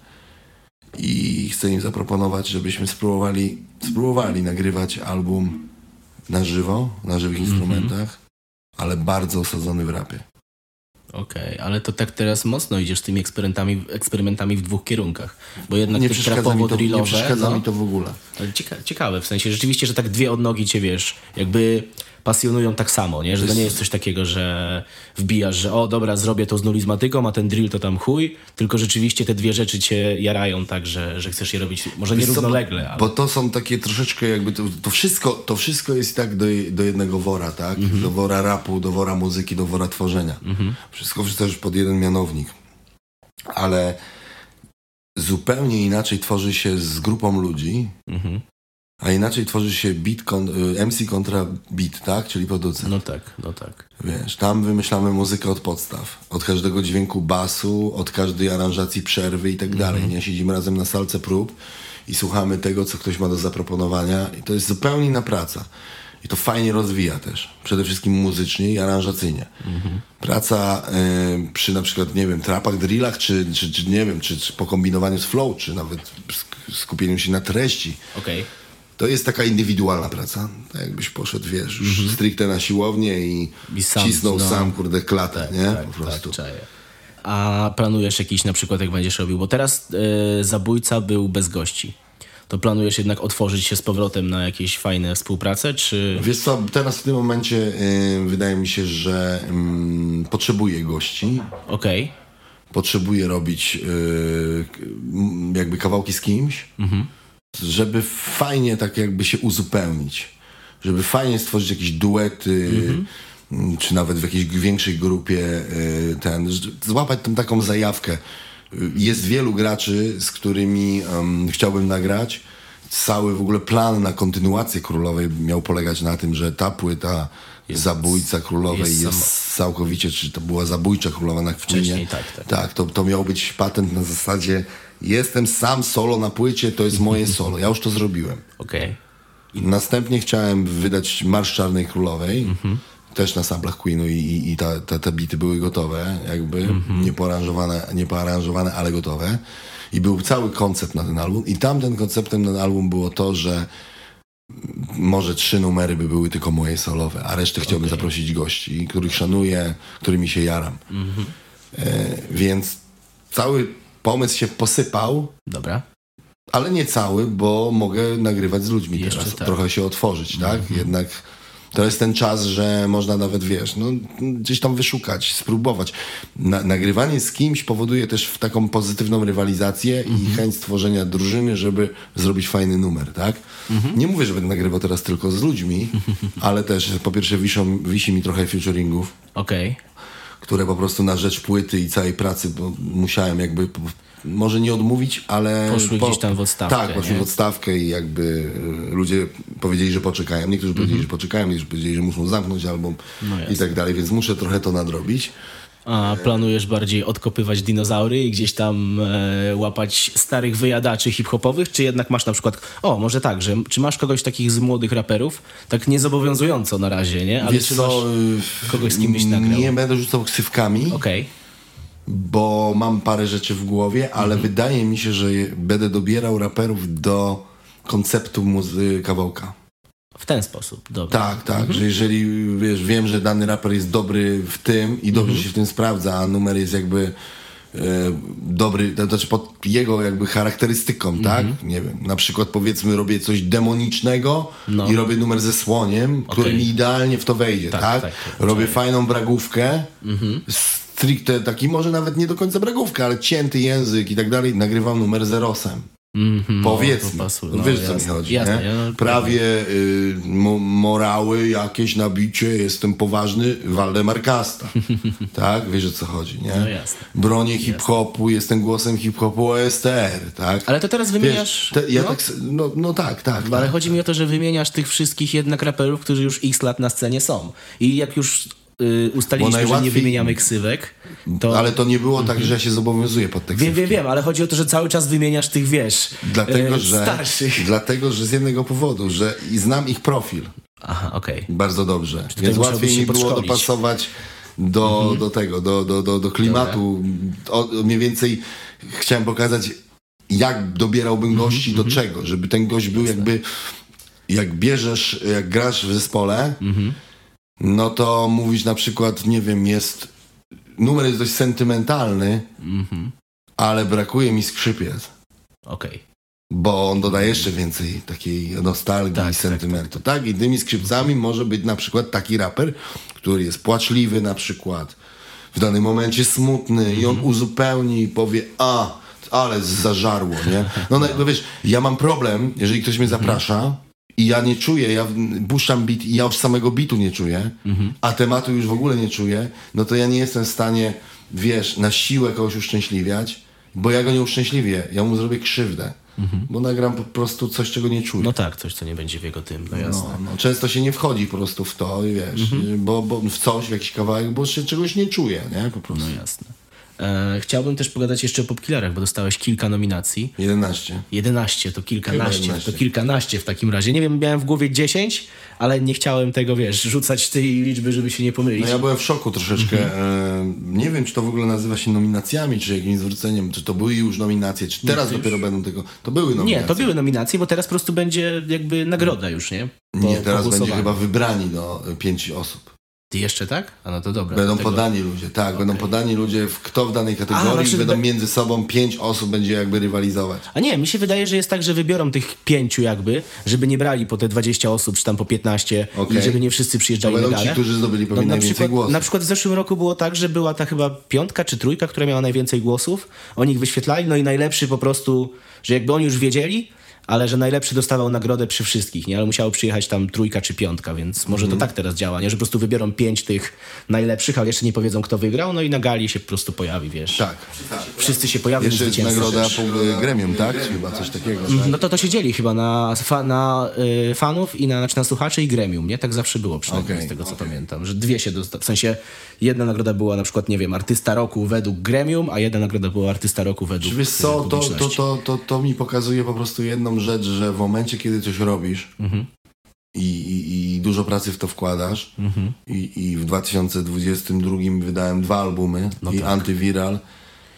i chcę im zaproponować, żebyśmy spróbowali, spróbowali nagrywać album na żywo, na żywych instrumentach, ale bardzo osadzony w rapie. Okej, ale to tak teraz mocno idziesz z tymi eksperymentami, eksperymentami w dwóch kierunkach. Bo jednak Nie mi to, nie przeszkadza no, mi to w ogóle. Cieka ciekawe, w sensie rzeczywiście, że tak dwie odnogi cię, wiesz, jakby pasjonują tak samo, nie? Że to nie jest coś takiego, że wbijasz, że o dobra, zrobię to z nulizmatyką, a ten drill to tam chuj, tylko rzeczywiście te dwie rzeczy cię jarają tak, że, że chcesz je robić może nie równolegle, ale... Bo to są takie troszeczkę jakby, to, to, wszystko, to wszystko jest tak do, do jednego wora, tak? Mhm. Do wora rapu, do wora muzyki, do wora tworzenia. Wszystko też pod jeden mianownik. Ale zupełnie inaczej tworzy się z grupą ludzi, Mhm. A inaczej tworzy się beat kon, y, MC kontra beat, tak? Czyli producent. No tak, no tak. Wiesz, tam wymyślamy muzykę od podstaw. Od każdego dźwięku basu, od każdej aranżacji przerwy i tak dalej. Nie siedzimy razem na salce prób i słuchamy tego, co ktoś ma do zaproponowania. I to jest zupełnie inna praca. I to fajnie rozwija też. Przede wszystkim muzycznie i aranżacyjnie. Praca y, przy na przykład, nie wiem, trapach, drillach, czy, czy, czy nie wiem, czy, czy po kombinowaniu z flow, czy nawet sk- skupieniu się na treści. Okej. To jest taka indywidualna praca. Tak jakbyś poszedł, wiesz, już stricte na siłownię i, Mhm. I sam, cisnął no. sam, kurde, klatę, nie? Tak, po prostu. tak. A planujesz jakiś na przykład, jak będziesz robił, bo teraz e, Zabójca był bez gości. To planujesz jednak otworzyć się z powrotem na jakieś fajne współprace, czy... Wiesz co, teraz w tym momencie y, wydaje mi się, że y, potrzebuję gości, Okej, potrzebuję robić m, jakby kawałki z kimś, żeby fajnie tak jakby się uzupełnić, żeby fajnie stworzyć jakieś duety, mm, czy nawet w jakiejś większej grupie y, ten, złapać tam taką zajawkę. Jest wielu graczy, z którymi em, chciałbym nagrać, cały w ogóle plan na kontynuację Królowej miał polegać na tym, że ta płyta Zabójca Królowej jest jest, całkowicie, czy to była Zabójcza Królowa na. Wcześniej, tak, tak. Tak, to, to miał być patent na zasadzie jestem sam solo na płycie, to jest moje *laughs* solo. Ja już to zrobiłem. Okej. Następnie chciałem wydać Marsz Czarnej Królowej, też na samplach Queenu i, i, i ta, ta, te bity były gotowe, jakby, nie, poaranżowane, nie poaranżowane, ale gotowe. I był cały koncept na ten album i tamten konceptem na ten album było to, że może trzy numery by były tylko moje solowe, a resztę chciałbym zaprosić gości, których szanuję, którymi się jaram. E, więc cały pomysł się posypał, Dobra. ale nie cały, bo mogę nagrywać z ludźmi Jeszcze teraz, tak. trochę się otworzyć, tak? Jednak to jest ten czas, że można nawet, wiesz, no, gdzieś tam wyszukać, spróbować. Na, nagrywanie z kimś powoduje też w taką pozytywną rywalizację i chęć stworzenia drużyny, żeby zrobić fajny numer, tak? Nie mówię, że będę nagrywał teraz tylko z ludźmi, *laughs* ale też po pierwsze wiszą, wisi mi trochę featuringów, Okej. Które po prostu na rzecz płyty i całej pracy musiałem jakby po- może nie odmówić, ale... Poszły gdzieś tam w odstawkę, Tak, poszły nie? w odstawkę i jakby y, ludzie powiedzieli, że poczekają. Niektórzy powiedzieli, że poczekają, niektórzy powiedzieli, że muszą zamknąć album Mhm. No i tak dalej, więc muszę trochę to nadrobić. A planujesz bardziej odkopywać dinozaury i gdzieś tam e, łapać starych wyjadaczy hip-hopowych, czy jednak masz na przykład, o może tak, że czy masz kogoś takich z młodych raperów, tak niezobowiązująco na razie, nie? Ale Wiesz czy co, masz y, kogoś z kim byś nagrał? Nie będę rzucał ksywkami, Okej, bo mam parę rzeczy w głowie, ale Mhm. wydaje mi się, że będę dobierał raperów do konceptu muzy kawałka. W ten sposób. Tak, tak, że jeżeli wiesz, wiem, że dany raper jest dobry w tym i dobrze się w tym sprawdza, a numer jest jakby e, dobry, to znaczy pod jego jakby charakterystyką, tak? Nie wiem, na przykład powiedzmy robię coś demonicznego No. i robię numer ze słoniem, który mi idealnie w to wejdzie, Tak, tak? tak, robię fajną bragówkę, stricte taki może nawet nie do końca bragówkę, ale cięty język i tak dalej, nagrywam numer z Erosem. Mhm, Powiedzmy, no, to pasuje. no, No, wiesz co mi jasne, chodzi, jasne, ja, no, Prawie y, mo, morały jakieś nabicie, jestem poważny, Waldemar Kasta, *laughs* tak? Wiesz o co chodzi, nie? No jasne. Bronię hip-hopu, jestem głosem hip-hopu OSTR, tak? Ale to teraz wymieniasz... Wiesz, te, ja no, tak, no, no tak, tak. Ale tak. chodzi mi o to, że wymieniasz tych wszystkich jednak raperów, którzy już x lat na scenie są. I jak już y, ustaliliśmy, że nie wymieniamy ksywek, to... Ale to nie było tak, że ja się zobowiązuję pod tekst. Wiem, wiem, wiem, ale chodzi o to, że cały czas wymieniasz tych, wiesz, Dlatego, e, że, starszych. dlatego, że z jednego powodu, że i znam ich profil. Aha, okej. Bardzo dobrze. Więc łatwiej mi było dopasować do, do tego, do, do, do, do klimatu. O, mniej więcej chciałem pokazać, jak dobierałbym gości do czego, żeby ten gość był jakby, jak bierzesz, jak grasz w zespole, no to mówisz na przykład, nie wiem, jest, numer jest dość sentymentalny, ale brakuje mi skrzypiec. Okej. Bo on dodaje jeszcze więcej takiej nostalgii Tak, i tak, sentymentu. Tak, I tymi skrzypcami może być na przykład taki raper, który jest płaczliwy na przykład, w danym momencie smutny i Mhm. on uzupełni i powie, a, ale zażarło, nie? No, no, no *laughs* wiesz, ja mam problem, jeżeli ktoś mnie Mhm. zaprasza i ja nie czuję, ja puszczam beat i ja już samego bitu nie czuję, Mhm. a tematu już w ogóle nie czuję, no to ja nie jestem w stanie, wiesz, na siłę kogoś uszczęśliwiać, bo ja go nie uszczęśliwię, ja mu zrobię krzywdę. Bo nagram po prostu coś, czego nie czuję. No tak, coś, co nie będzie w jego tym, no jasne. No, no, często się nie wchodzi po prostu w to, wiesz, bo, bo w coś, w jakiś kawałek, bo się czegoś nie czuje, nie? Po prostu. No jasne. E, chciałbym też pogadać jeszcze o popkillerach, bo dostałeś kilka nominacji. 11. 11 to kilkanaście, Chyba 11. to kilkanaście w takim razie. Nie wiem, miałem w głowie 10, ale nie chciałem tego, wiesz, rzucać tej liczby, żeby się nie pomylić. No ja byłem w szoku troszeczkę. Mhm. E, nie wiem, czy to w ogóle nazywa się nominacjami, czy jakimś zwróceniem, czy to były już nominacje, czy teraz dopiero będą tego. To były nominacje. nie, to były nominacje, bo teraz po prostu będzie jakby nagroda już, nie? Po, Nie, teraz będzie chyba wybrani do e, pięciu osób. Ty jeszcze tak? A no to dobra. Będą Tego- podani ludzie, tak, będą podani ludzie, w kto w danej kategorii, znaczy, będą między sobą pięć osób będzie jakby rywalizować. A nie, mi się wydaje, że jest tak, że wybiorą tych pięciu jakby, żeby nie brali po te 20 osób, czy tam po 15 i Okej. żeby nie wszyscy To przyjeżdżali będą medale. ci, którzy zdobyli pewnie No, na, najwięcej przykład, głosów. na przykład w zeszłym roku było tak, że była ta chyba piątka czy trójka, która miała najwięcej głosów. Oni ich wyświetlali, no i najlepszy po prostu, że jakby oni już wiedzieli, ale że najlepszy dostawał nagrodę przy wszystkich, nie? Ale musiało przyjechać tam trójka czy piątka, więc może Mhm. to tak teraz działa, nie? Że po prostu wybiorą pięć tych najlepszych, ale jeszcze nie powiedzą, kto wygrał, no i na gali się po prostu pojawi, wiesz. Tak. Wszyscy się pojawią Jeszcze jest nagroda po gremium, tak? Chyba coś takiego. tak? No to to się dzieli chyba na, fa, na y, fanów i na, znaczy na słuchaczy i gremium, nie? Tak zawsze było przynajmniej Okej, z tego, co pamiętam. Że dwie się dosta- W sensie jedna nagroda była na przykład, nie wiem, artysta roku według gremium, a jedna nagroda była artysta roku według Wiesz co, to, to, to, to, to mi pokazuje po prostu jedną rzecz, że w momencie, kiedy coś robisz Mhm. i, i, i dużo pracy w to wkładasz Mhm. i, i w 2022 wydałem dwa albumy No i tak. Antywiral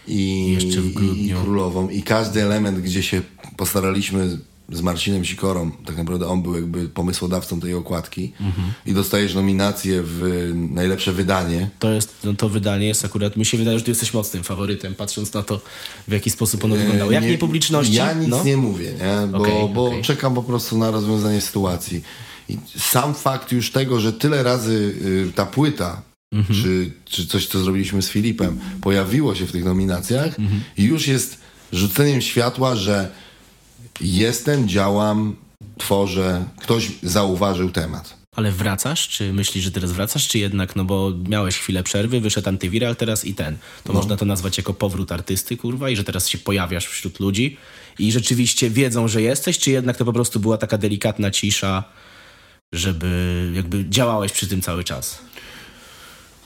i, Jeszcze w i, i grudniu. Królową i każdy element, gdzie się postaraliśmy z Marcinem Sikorą, tak naprawdę on był jakby pomysłodawcą tej okładki Mhm. i dostajesz nominację w najlepsze wydanie To jest, no to wydanie jest akurat, mi się wydaje, że ty jesteś mocnym faworytem, patrząc na to, w jaki sposób ono wyglądało. Jak nie, publiczności? Ja nic no. nie mówię, nie? Bo, Okej, bo okej. czekam po prostu na rozwiązanie sytuacji. I sam fakt już tego, że tyle razy y, ta płyta, Mhm. czy, czy coś, co zrobiliśmy z Filipem, pojawiło się w tych nominacjach, Mhm. i już jest rzuceniem światła, że jestem, działam, tworzę, ktoś zauważył temat. Ale wracasz? Czy myślisz, że teraz wracasz? Czy jednak, no bo miałeś chwilę przerwy, wyszedł antywiral teraz i ten. To można to nazwać jako powrót artysty, kurwa, i że teraz się pojawiasz wśród ludzi i rzeczywiście wiedzą, że jesteś, czy jednak to po prostu była taka delikatna cisza, żeby jakby działałeś przy tym cały czas?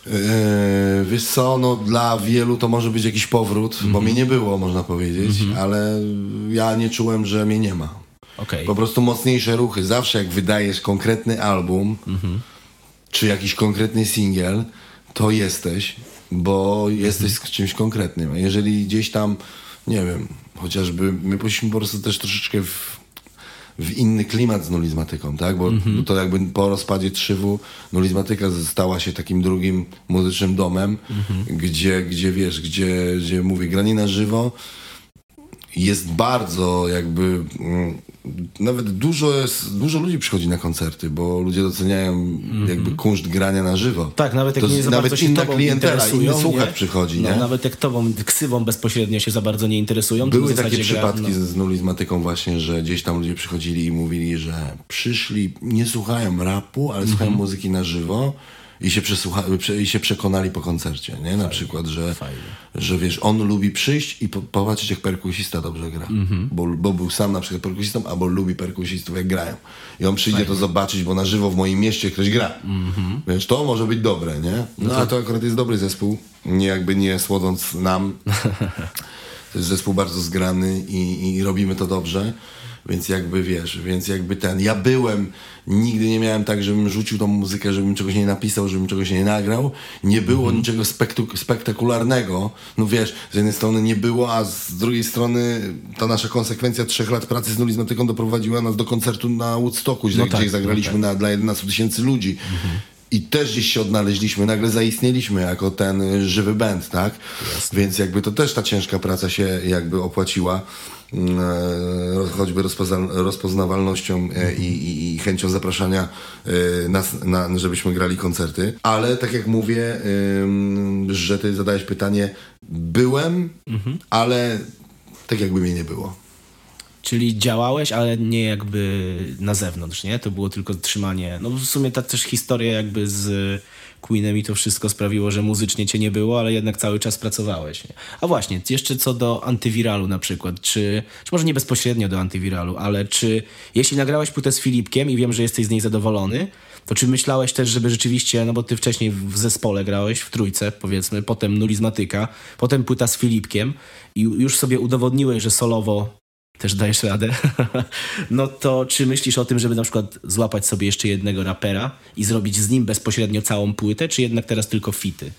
Yy, wiesz co, no dla wielu to może być jakiś powrót, bo mnie nie było, można powiedzieć, ale ja nie czułem, że mnie nie ma. Okej. Po prostu mocniejsze ruchy. Zawsze jak wydajesz konkretny album, czy jakiś konkretny singiel, to jesteś, bo jesteś z czymś konkretnym. A jeżeli gdzieś tam, nie wiem, chociażby my poszliśmy po prostu też troszeczkę w, w inny klimat z nulizmatyką, tak? Bo, bo to jakby po rozpadzie Trzywu nulizmatyka stała się takim drugim muzycznym domem, gdzie, gdzie wiesz, gdzie, gdzie mówię, granie na żywo jest bardzo jakby mm, nawet dużo jest, dużo ludzi przychodzi na koncerty, bo ludzie doceniają jakby kunszt grania na żywo. Tak, nawet jak to nie za nawet bardzo inna klientela, inny słuchacz nie? przychodzi, no, nie? Nawet jak tobą ksywą bezpośrednio się za bardzo nie interesują. Były takie gra- przypadki no. z, nulizmatyką właśnie, że gdzieś tam ludzie przychodzili i mówili, że przyszli, nie słuchają rapu, ale słuchają Mhm. muzyki na żywo i się, przesłucha- prze, i się przekonali po koncercie, nie? Na przykład, że, że wiesz, on lubi przyjść i po, popatrzeć jak perkusista dobrze gra, Mhm. bo, bo był sam na przykład perkusistą, albo lubi perkusistów jak grają. I on przyjdzie to zobaczyć, bo na żywo w moim mieście ktoś gra. Mhm. Więc to może być dobre, nie? No, a to akurat jest dobry zespół, nie jakby nie słodząc nam. *laughs* To jest zespół bardzo zgrany i, i robimy to dobrze. Więc jakby wiesz, więc jakby ten. Ja byłem, nigdy nie miałem tak, żebym rzucił tą muzykę, żebym czegoś nie napisał, żebym czegoś nie nagrał. Nie było niczego spektu- spektakularnego. No wiesz, z jednej strony nie było, a z drugiej strony ta nasza konsekwencja trzech lat pracy z nulizmatyką doprowadziła nas do koncertu na Woodstocku, gdzie, No tak, gdzie zagraliśmy na, dla 11 tysięcy ludzi. I też gdzieś się odnaleźliśmy, nagle zaistnieliśmy jako ten żywy band, tak? Więc jakby to też ta ciężka praca się jakby opłaciła. E, choćby rozpoznawalnością e, i, i, i chęcią zapraszania e, nas, na, żebyśmy grali koncerty. Ale tak jak mówię, że ty zadałeś pytanie, byłem, ale tak jakby mnie nie było. Czyli działałeś, ale nie jakby na zewnątrz, nie? To było tylko trzymanie. No w sumie ta też historia jakby z Queenem i to wszystko sprawiło, że muzycznie cię nie było, ale jednak cały czas pracowałeś. Nie? A właśnie, jeszcze co do antywiralu na przykład, czy, czy może nie bezpośrednio do antywiralu, ale czy jeśli nagrałeś płytę z Filipkiem i wiem, że jesteś z niej zadowolony, to czy myślałeś też, żeby rzeczywiście, no bo ty wcześniej w zespole grałeś, w trójce powiedzmy, potem nulizmatyka, potem płyta z Filipkiem i już sobie udowodniłeś, że solowo też dajesz radę, *laughs* no to czy myślisz o tym, żeby na przykład złapać sobie jeszcze jednego rapera i zrobić z nim bezpośrednio całą płytę, czy jednak teraz tylko fity?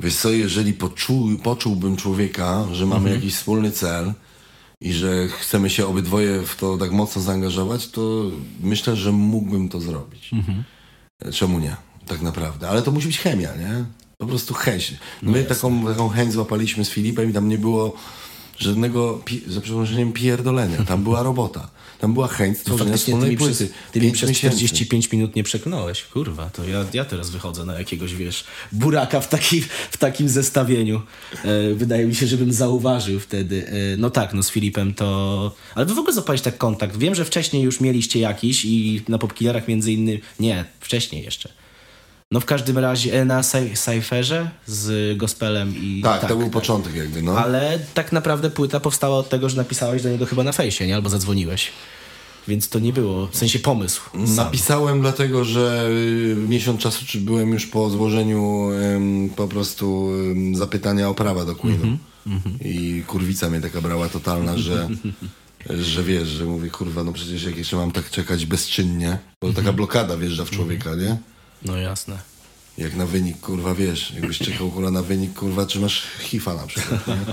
Wiesz co, jeżeli poczuł, poczułbym człowieka, że mamy jakiś wspólny cel i że chcemy się obydwoje w to tak mocno zaangażować, to myślę, że mógłbym to zrobić. Czemu nie? Tak naprawdę. Ale to musi być chemia, nie? Po prostu chęć. My taką, taką chęć złapaliśmy z Filipem i tam nie było żadnego, za przeproszeniem, pierdolenia. Tam była robota. Tam była chęć stworzenia ty wspólnej płyty. ty mi przez miesięcy. 45 minut nie przekonałeś. Kurwa, to ja, ja teraz wychodzę na jakiegoś, wiesz, buraka w, taki, w takim zestawieniu. E, wydaje mi się, żebym zauważył wtedy. E, no tak, no z Filipem to... Ale wy w ogóle zapalić tak kontakt. Wiem, że wcześniej już mieliście jakiś i na Popkillerach między innymi... Nie, wcześniej jeszcze. No w każdym razie e, na Cy- Cypherze z gospelem i... Tak, to był początek jakby, no. Ale tak naprawdę płyta powstała od tego, że napisałeś do niego chyba na fejsie, nie? Albo zadzwoniłeś. Więc to nie było, w sensie pomysł. Sam. Napisałem dlatego, że y, miesiąc czasu czy byłem już po złożeniu ym, po prostu ym, zapytania o prawa do Queenu. I kurwica mnie taka brała totalna, że, *laughs* że wiesz, że mówię, kurwa, no przecież jak jeszcze mam tak czekać bezczynnie, bo taka blokada wjeżdża w człowieka, nie? No jasne. Jak na wynik, kurwa, wiesz, jakbyś czekał, kurwa, na wynik, kurwa, czy masz hifa na przykład, nie? *laughs*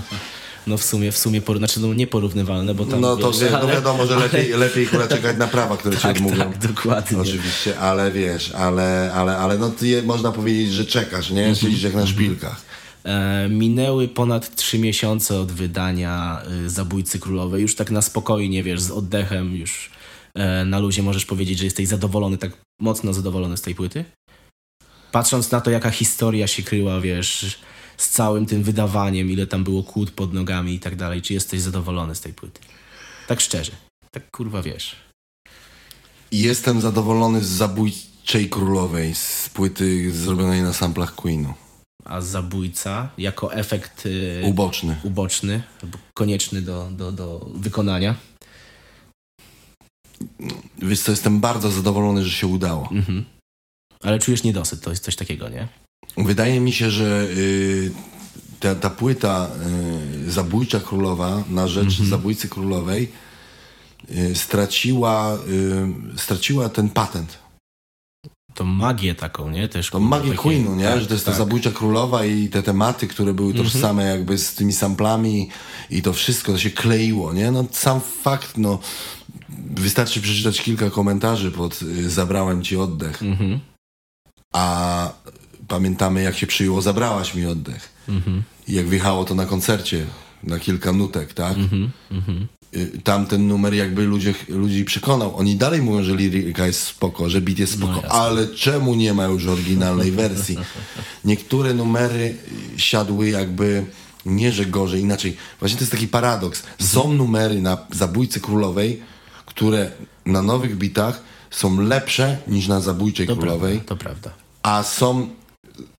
No w sumie, w sumie, por... znaczy no nieporównywalne, bo tam No to wiesz, wie, no ale- wiadomo, że lepiej, *laughs* lepiej kurwa czekać na prawa, które cię Tak, odmówią. tak, dokładnie. Oczywiście, ale wiesz, ale, ale, ale no ty je, można powiedzieć, że czekasz, nie? Siedzisz jak na szpilkach. E, minęły ponad trzy miesiące od wydania y, Zabójcy Królowej. Już tak na spokojnie, wiesz, z oddechem już e, na luzie możesz powiedzieć, że jesteś zadowolony, tak mocno zadowolony z tej płyty? Patrząc na to, jaka historia się kryła, wiesz, z całym tym wydawaniem, ile tam było kłód pod nogami i tak dalej, czy jesteś zadowolony z tej płyty? Tak szczerze. Tak kurwa wiesz. Jestem zadowolony z Zabójczej Królowej, z płyty zrobionej na samplach Queenu. A Zabójca jako efekt y, Uboczny. uboczny, konieczny do, do, do wykonania. Wiesz co, jestem bardzo zadowolony, że się udało. Mhm. Ale czujesz niedosyt, to jest coś takiego, nie? Wydaje mi się, że y, ta, ta płyta y, Zabójcza Królowa na rzecz Zabójcy Królowej y, straciła, y, straciła ten patent. To magię taką, nie? Też To magię takie- Queenu, nie? tak, że to jest tak. ta Zabójcza Królowa i te tematy, które były tożsame jakby z tymi samplami i to wszystko, to się kleiło, nie? No sam fakt, no wystarczy przeczytać kilka komentarzy pod Zabrałem Ci oddech, Mhm. A pamiętamy jak się przyjęło Zabrałaś mi oddech. Mhm. I jak wjechało to na koncercie na kilka nutek, tak? Mhm. Mhm. Y, Tamten numer jakby ludzie, ludzi przekonał. Oni dalej mówią, że liryka jest spoko, że beat jest spoko, jasne. ale czemu nie ma już oryginalnej *laughs* wersji? Niektóre numery siadły jakby nie, że gorzej, inaczej. Właśnie to jest taki paradoks. Są numery na Zabójcy Królowej, które na nowych bitach są lepsze niż na Zabójczej To Królowej, prawda, to prawda. A są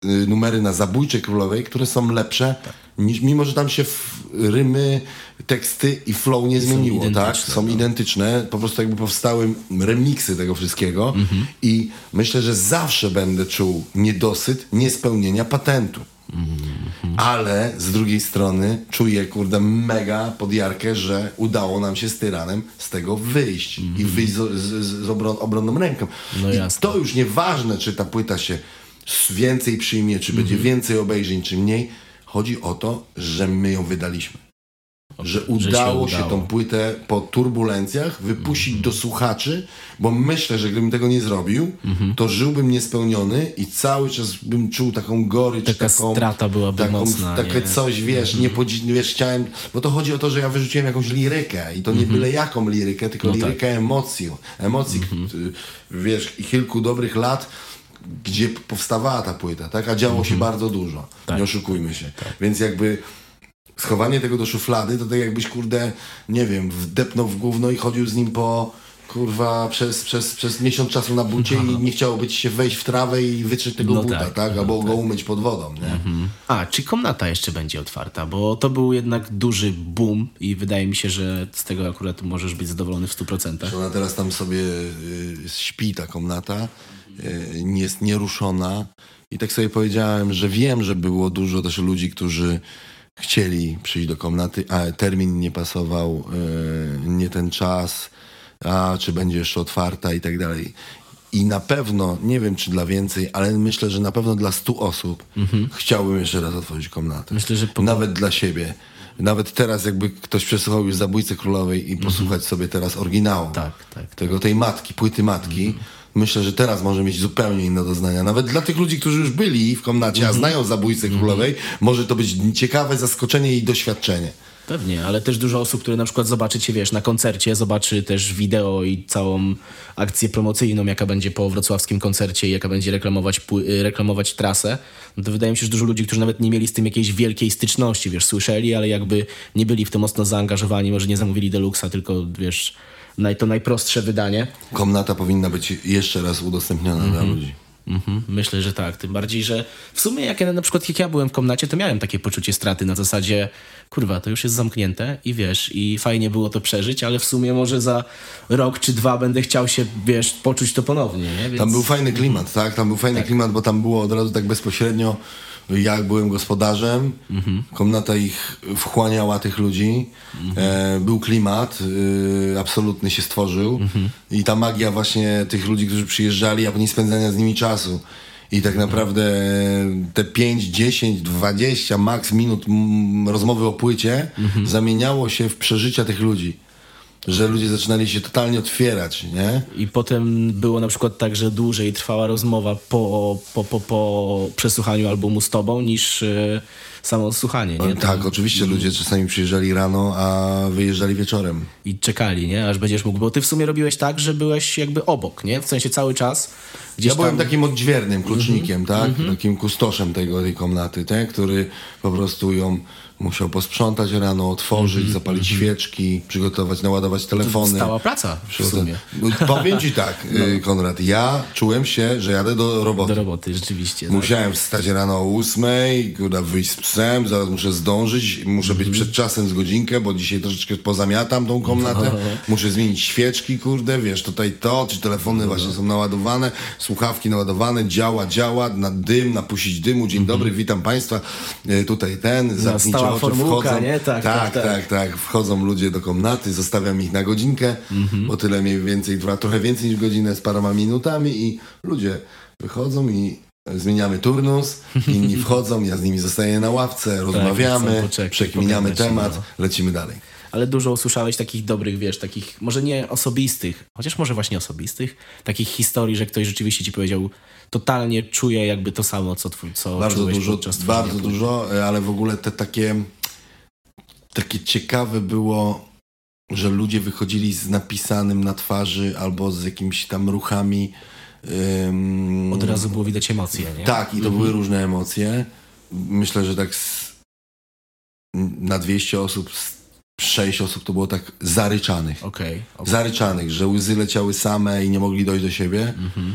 y, numery na Zabójczej Królowej, które są lepsze, niż, mimo że tam się rymy, teksty i flow nie zmieniło, tak? identyczne, Są no. identyczne, po prostu jakby powstały remiksy tego wszystkiego Mhm. i myślę, że zawsze będę czuł niedosyt niespełnienia patentu. Mhm. Ale z drugiej strony czuję, kurde, mega podjarkę, że udało nam się z Tyranem z tego wyjść i wyjść z, z, z obron, obronną ręką. Mhm. No I jasne. to już nieważne, czy ta płyta się więcej przyjmie, czy będzie Mhm. więcej obejrzeń, czy mniej. Chodzi o to, że my ją wydaliśmy. Że się udało się, tą płytę po turbulencjach wypuścić Mhm. do słuchaczy, bo myślę, że gdybym tego nie zrobił, Mhm. to żyłbym niespełniony i cały czas bym czuł taką gorycz, Taka taką, strata byłaby taką, mocna, Takie nie? Mhm. coś, wiesz, nie podzi- wiesz, chciałem, bo to chodzi o to, że ja wyrzuciłem jakąś lirykę i to nie byle jaką lirykę, tylko Mhm. No tak. lirykę emocji, emocji, Mhm. k- wiesz, kilku dobrych lat, gdzie powstawała ta płyta, tak, a działo się bardzo dużo, Mhm. Tak. nie oszukujmy się, więc jakby schowanie tego do szuflady, to tak jakbyś, kurde, nie wiem, wdepnął w gówno i chodził z nim po, kurwa, przez, przez, przez miesiąc czasu na bucie i nie chciałoby ci się wejść w trawę i wytrzeć tego No buta, tak, tak? no Albo go umyć pod wodą, nie? A, czy komnata jeszcze będzie otwarta? Bo to był jednak duży boom i wydaje mi się, że z tego akurat możesz być zadowolony w 100%. Ona teraz tam sobie y, śpi, ta komnata, y, jest nieruszona. I tak sobie powiedziałem, że wiem, że było dużo też ludzi, którzy chcieli przyjść do komnaty, a termin nie pasował, y, nie ten czas, a czy będzie jeszcze otwarta i tak dalej. I na pewno, nie wiem czy dla więcej, ale myślę, że na pewno dla stu osób chciałbym jeszcze raz otworzyć komnatę. Mhm. Myślę, że po- Nawet dla siebie. Nawet teraz jakby ktoś przesłuchał już Zabójcę Królowej Mhm. i posłuchać sobie teraz oryginału Tak, tak. tego, tej matki, płyty matki, myślę, że teraz może mieć zupełnie inne doznania. Nawet dla tych ludzi, którzy już byli w komnacie, a znają zabójcę królowej, może to być ciekawe zaskoczenie i doświadczenie. Pewnie, ale też dużo osób, które na przykład zobaczy cię, wiesz, na koncercie, zobaczy też wideo i całą akcję promocyjną, jaka będzie po wrocławskim koncercie i jaka będzie reklamować, y, reklamować trasę, no to wydaje mi się, że dużo ludzi, którzy nawet nie mieli z tym jakiejś wielkiej styczności, wiesz, słyszeli, ale jakby nie byli w to mocno zaangażowani, może nie zamówili Deluxa, tylko, wiesz, naj, to najprostsze wydanie. Komnata powinna być jeszcze raz udostępniona dla ludzi. Mhm, myślę, że tak. Tym bardziej, że w sumie jak ja na przykład jak ja byłem w komnacie, to miałem takie poczucie straty na zasadzie, kurwa, to już jest zamknięte i wiesz, i fajnie było to przeżyć, ale w sumie może za rok czy dwa będę chciał się, wiesz, poczuć to ponownie, nie? Więc... Tam był fajny klimat, tak? Tam był fajny klimat, bo tam było od razu tak bezpośrednio, jak byłem gospodarzem, komnata ich wchłaniała tych ludzi, e, był klimat, y, absolutny się stworzył. I ta magia właśnie tych ludzi, którzy przyjeżdżali, a później spędzania z nimi czasu. I tak naprawdę te 5, 10, 20 max minut mm, rozmowy o płycie zamieniało się w przeżycia tych ludzi. Że ludzie zaczynali się totalnie otwierać, nie? I potem było na przykład tak, że dłużej trwała rozmowa po, po, po, po przesłuchaniu albumu z tobą niż e, samo słuchanie, nie? Tak, oczywiście ludzie czasami przyjeżdżali rano, a wyjeżdżali wieczorem. I czekali, nie? Aż będziesz mógł, bo ty w sumie robiłeś tak, że byłeś jakby obok, nie? W sensie cały czas gdzieś Ja byłem tam... Mhm. takim odźwiernym klucznikiem, tak? Takim kustoszem tego, tej komnaty, tak? który po prostu ją musiał posprzątać rano, otworzyć, Mhm. zapalić świeczki, przygotować, naładować telefony. Stała praca w sumie. No, Powiem ci tak, *laughs* y, Konrad, ja czułem się, że jadę do roboty. Do roboty, rzeczywiście. tak. Musiałem wstać rano o ósmej, kurwa, wyjść z psem, zaraz muszę zdążyć, muszę być przed czasem z godzinkę, bo dzisiaj troszeczkę pozamiatam tą komnatę, muszę zmienić świeczki, kurde, wiesz, tutaj to, czy telefony właśnie są naładowane, słuchawki naładowane, działa, działa, na dym, napuścić dymu, dzień dobry, witam Państwa, E, tutaj ten, zamknijcie oczy, formułka, wchodzą, nie? Tak, tak, tak, tak, tak. tak, wchodzą ludzie do komnaty, zostawiam ich na godzinkę, bo tyle mniej więcej trwa, trochę więcej niż godzinę z paroma minutami i ludzie wychodzą i zmieniamy turnus, inni *laughs* wchodzą, ja z nimi zostaję na ławce, rozmawiamy, chcą poczekać, przekminiamy temat, no. lecimy dalej. Ale dużo usłyszałeś takich dobrych, wiesz, takich, może nie osobistych, chociaż może właśnie osobistych, takich historii, że ktoś rzeczywiście ci powiedział, totalnie czuje jakby to samo, co twój, co Bardzo dużo, bardzo dużo, e, ale w ogóle te takie takie ciekawe było, że ludzie wychodzili z napisanym na twarzy albo z jakimiś tam ruchami. ym, Od razu było widać emocje, nie? Tak, i to były różne emocje. Myślę, że tak z, na 200 osób, z 6 osób to było tak zaryczanych. Okej. okej. Zaryczanych, że łzy leciały same i nie mogli dojść do siebie. Mhm.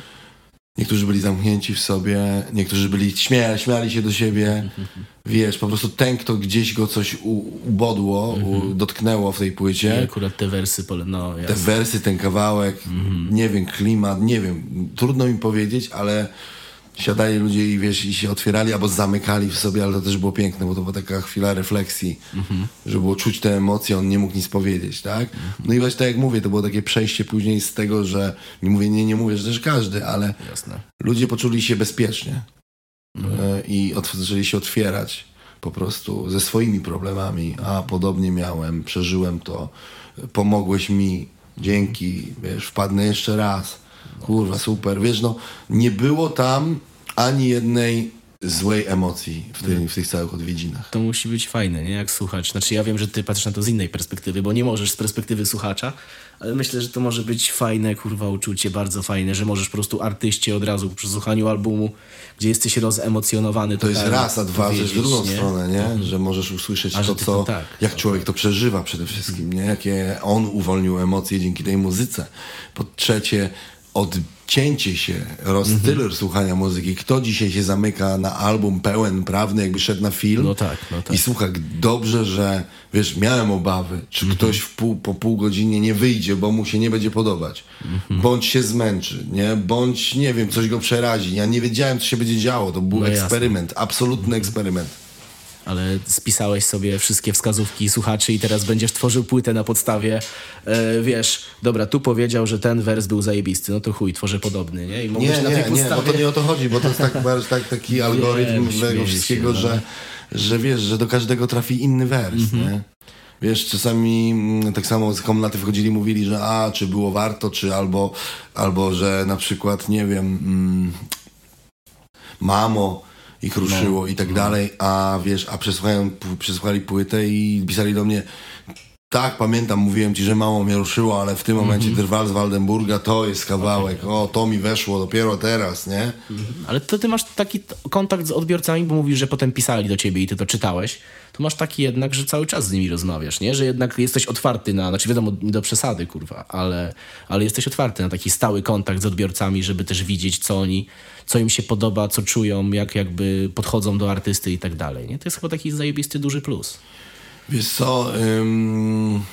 Niektórzy byli zamknięci w sobie, niektórzy byli śmia śmiali się do siebie. Wiesz, po prostu ten, kto gdzieś go coś ubodło, u, dotknęło w tej I płycie. akurat te wersy, no Te wersy, ten kawałek, nie wiem, klimat, nie wiem, trudno mi powiedzieć, ale siadali ludzie i wiesz, i się otwierali albo zamykali w sobie, ale to też było piękne, bo to była taka chwila refleksji, że było czuć te emocje, on nie mógł nic powiedzieć, tak? No i właśnie tak jak mówię, to było takie przejście później z tego, że nie mówię, nie, nie mówię, że też każdy, ale Jasne. ludzie poczuli się bezpiecznie e, i otw- zaczęli się otwierać po prostu ze swoimi problemami. A podobnie miałem, przeżyłem to, pomogłeś mi, dzięki, wiesz, wpadnę jeszcze raz. Kurwa, super. Wiesz, no, nie było tam ani jednej złej emocji w, w tych całych odwiedzinach. To musi być fajne, nie? Jak słuchacz. Znaczy ja wiem, że ty patrzysz na to z innej perspektywy, bo nie możesz z perspektywy słuchacza, ale myślę, że to może być fajne, kurwa, uczucie, bardzo fajne, że możesz po prostu artyście od razu przy słuchaniu albumu, gdzie jesteś rozemocjonowany. To jest raz, a dwa, że w drugą nie? stronę, nie? Że możesz usłyszeć A, to, co, to tak. jak człowiek to przeżywa przede wszystkim, nie? Jakie on uwolnił emocje dzięki tej muzyce. Po trzecie, odcięcie się, rozstyl Mhm. słuchania muzyki. Kto dzisiaj się zamyka na album pełen, prawny, jakby szedł na film No tak, no tak. i słucha dobrze, że, wiesz, miałem obawy, czy Mhm. ktoś w pół, po pół godzinie nie wyjdzie, bo mu się nie będzie podobać. Mhm. Bądź się zmęczy, nie? Bądź, nie wiem, coś go przerazi. Ja nie wiedziałem, co się będzie działo. To był No jasne. Mhm. eksperyment, absolutny eksperyment. Ale spisałeś sobie wszystkie wskazówki słuchaczy i teraz będziesz tworzył płytę na podstawie, e, wiesz, dobra, tu powiedział, że ten wers był zajebisty, no to chuj, tworzę podobny, nie? I Nie, na tej nie, nie, podstawie... bo to nie o to chodzi, bo to jest tak, bardzo tak, taki *laughs* algorytm Wiem, tego śmieję się, wszystkiego, no. że, że wiesz, że do każdego trafi inny wers, Mhm. nie? Wiesz, czasami mm, tak samo z komnaty wchodzili, mówili, że a, czy było warto, czy albo, albo że na przykład, nie wiem, mm, mamo ich ruszyło i tak dalej, a wiesz, a przesłuchają, przesłuchali płytę i pisali do mnie, tak, pamiętam, mówiłem ci, że mało mnie ruszyło, ale w tym momencie Drwal z Waldenburga to jest kawałek, o, to mi weszło dopiero teraz, nie? Ale to ty masz taki kontakt z odbiorcami, bo mówisz, że potem pisali do ciebie i ty to czytałeś. To masz taki jednak, że cały czas z nimi rozmawiasz, nie? Że jednak jesteś otwarty na, znaczy wiadomo, do przesady, kurwa, ale, ale jesteś otwarty na taki stały kontakt z odbiorcami, żeby też widzieć, co oni, co im się podoba, co czują, jak jakby podchodzą do artysty i tak dalej, nie? To jest chyba taki zajebisty duży plus. Wiesz co, ym,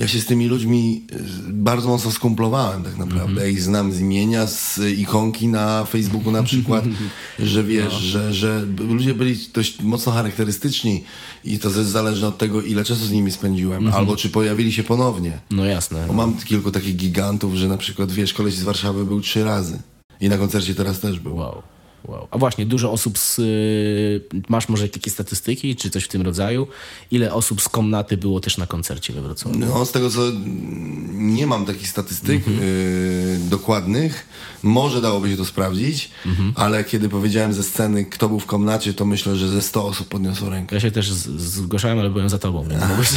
ja się z tymi ludźmi y, bardzo mocno skumplowałem tak naprawdę. Ja ich znam z imienia, z ikonki na Facebooku na przykład, *laughs* że wiesz, że, że ludzie byli dość mocno charakterystyczni i to też zależy od tego, ile czasu z nimi spędziłem, albo czy pojawili się ponownie. No jasne. Bo mam kilku takich gigantów, że na przykład, wiesz, koleś z Warszawy był trzy razy i na koncercie teraz też był. Wow. Wow. A właśnie, dużo osób z. y, Masz może jakieś statystyki, czy coś w tym rodzaju? Ile osób z komnaty było też na koncercie we Wrocławiu? No, z tego co mm, nie mam takich statystyk y, dokładnych, może dałoby się to sprawdzić, ale kiedy powiedziałem ze sceny, kto był w komnacie, to myślę, że ze 100 osób podniosło rękę. Ja się też zgłaszałem, ale byłem za tobą, więc mogłeś,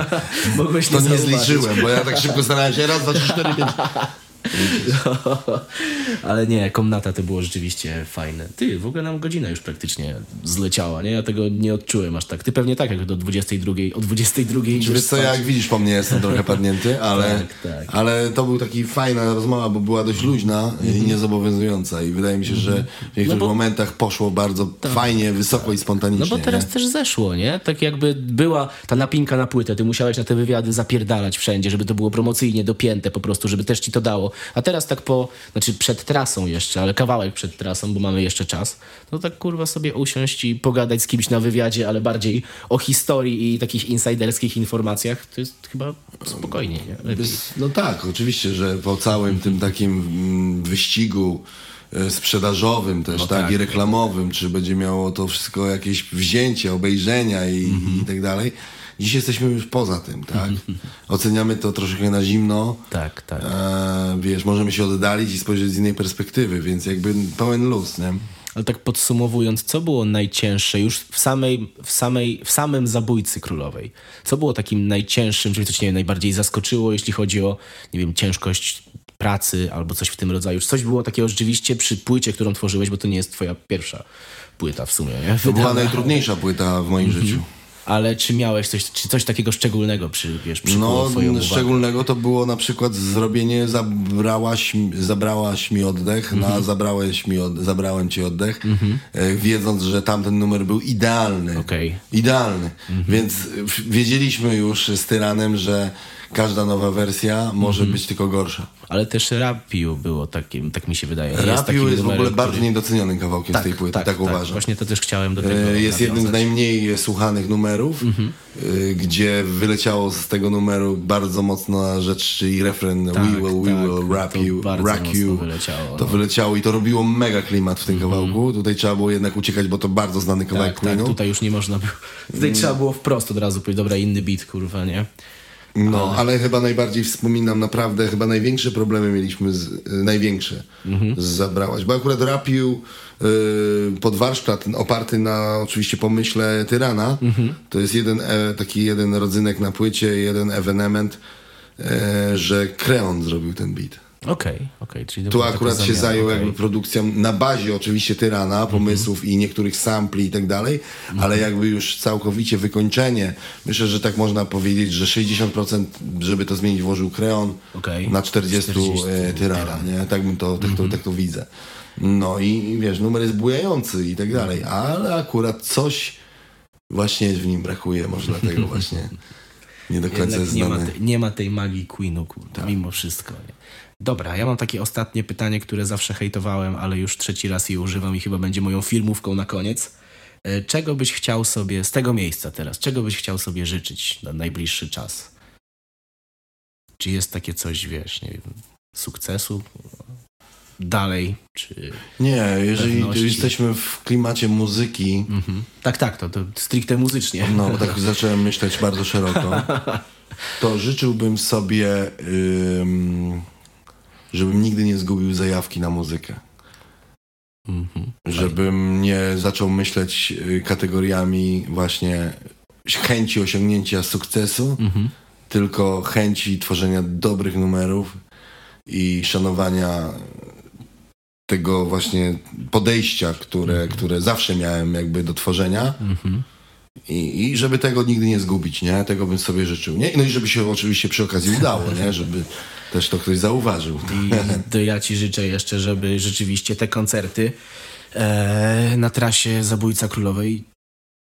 *laughs* mogłeś To nie zauważyć. zliczyłem, bo ja tak szybko starałem się. Raz, dwa, trzy, cztery, pięć. *laughs* Ale nie, komnata to było rzeczywiście fajne. Ty, w ogóle nam godzina już praktycznie zleciała, nie? Ja tego nie odczułem aż tak. Ty pewnie tak, jak do 22, o 22 Czy idziesz wiesz co, jak widzisz po mnie jestem trochę padnięty, *laughs* ale, Tak, tak. ale to był taki fajna rozmowa, bo była dość luźna i niezobowiązująca i wydaje mi się, że w niektórych bo- momentach poszło bardzo fajnie, wysoko i No spontanicznie. bo teraz nie? też zeszło, nie? Tak jakby była ta napinka na płytę, ty musiałeś na te wywiady zapierdalać wszędzie, żeby to było promocyjnie dopięte po prostu, żeby też ci to dało. A teraz tak po, znaczy przed trasą jeszcze, ale kawałek przed trasą, bo mamy jeszcze czas, to tak kurwa sobie usiąść i pogadać z kimś na wywiadzie, ale bardziej o historii i takich insiderskich informacjach, to jest chyba spokojnie, No tak, oczywiście, że po całym tym takim mm, wyścigu e, sprzedażowym też, tak, tak. i reklamowym, czy będzie miało to wszystko jakieś wzięcie, obejrzenia i, i tak dalej. Dziś jesteśmy już poza tym, tak? Oceniamy to troszkę na zimno. Tak, tak. E, wiesz, możemy się oddalić i spojrzeć z innej perspektywy, więc jakby pełen luz, nie? Ale tak podsumowując, co było najcięższe już w, samej, w, samej, w samym Zabójcy Królowej? Co było takim najcięższym, czyli coś, nie wiem, najbardziej zaskoczyło, jeśli chodzi o, nie wiem, ciężkość pracy albo coś w tym rodzaju? Coś było takiego rzeczywiście przy płycie, którą tworzyłeś, bo to nie jest twoja pierwsza płyta w sumie, nie? To była Wydana. najtrudniejsza płyta w moim życiu. Ale czy miałeś coś, czy coś takiego szczególnego przy, wiesz, No, szczególnego to było na przykład zrobienie zabrałaś, zabrałaś mi oddech Mhm. na zabrałeś mi od, zabrałem ci oddech, e, wiedząc, że tamten numer był idealny. Mhm. Idealny. Więc e, w- wiedzieliśmy już z Tyranem, że każda nowa wersja może Mhm. być tylko gorsza. Ale też Rapiu było takim, tak mi się wydaje. Jest Rapiu takim jest w ogóle bardzo który- niedocenionym kawałkiem z tej płyty, tak, uważam. Właśnie to też chciałem do tego E, Jest jednym z nawiązać. najmniej słuchanych numerów, Mhm. e, gdzie wyleciało z tego numeru bardzo mocna rzecz, czyli refren We will, we tak, will rap you, mocno you. wyleciało, To no. Wyleciało i to robiło mega klimat w tym kawałku. Tutaj trzeba było jednak uciekać, bo to bardzo znany kawałek Tak, tak, Queenu. tutaj już nie można było. Tutaj trzeba było wprost od razu powiedzieć, dobra, inny beat, kurwa, nie? No, ale chyba najbardziej wspominam naprawdę, chyba największe problemy mieliśmy, z, y, największe z Zabrałaś, bo akurat rapił y, pod warsztat oparty na oczywiście pomyśle Tyrana, to jest jeden e, taki jeden rodzynek na płycie, jeden ewenement, e, że Kreon zrobił ten beat. Okej, okej, czyli to Tu taka akurat się zajął okej. jakby produkcją na bazie oczywiście Tyrana, pomysłów i niektórych sampli i tak dalej, ale jakby już całkowicie wykończenie, myślę, że tak można powiedzieć, że 60% żeby to zmienić włożył Kreon, Okej. na 40, 40 e, Tyrana, nie? Tak bym to, tak, to, tak to widzę. No i, wiesz, numer jest bujający i tak dalej, ale akurat coś właśnie w nim brakuje, może dlatego *laughs* właśnie nie do końca Jednak jest nie ma, znany. te, nie ma tej magii Queenu, kurde, Tak. mimo wszystko. Nie? Dobra, ja mam takie ostatnie pytanie, które zawsze hejtowałem, ale już trzeci raz je używam i chyba będzie moją filmówką na koniec. E, Czego byś chciał sobie, z tego miejsca teraz, czego byś chciał sobie życzyć na najbliższy czas? Czy jest takie coś, wiesz, nie wiem, sukcesu? dalej, czy... Nie, jeżeli Pewności. jesteśmy w klimacie muzyki, Mhm. Tak, tak, to, to stricte muzycznie. no tak *laughs* zacząłem myśleć bardzo szeroko, to życzyłbym sobie, ym, żebym nigdy nie zgubił zajawki na muzykę. Mhm. Żebym nie zaczął myśleć y, kategoriami właśnie chęci osiągnięcia sukcesu, Mhm. tylko chęci tworzenia dobrych numerów i szanowania tego właśnie podejścia, które, które zawsze miałem jakby do tworzenia Mhm. i, i żeby tego nigdy nie zgubić, nie? Tego bym sobie życzył, nie? No i żeby się oczywiście przy okazji udało, nie? Żeby też to ktoś zauważył. I to ja ci życzę jeszcze, żeby rzeczywiście te koncerty e, na trasie Zabójca Królowej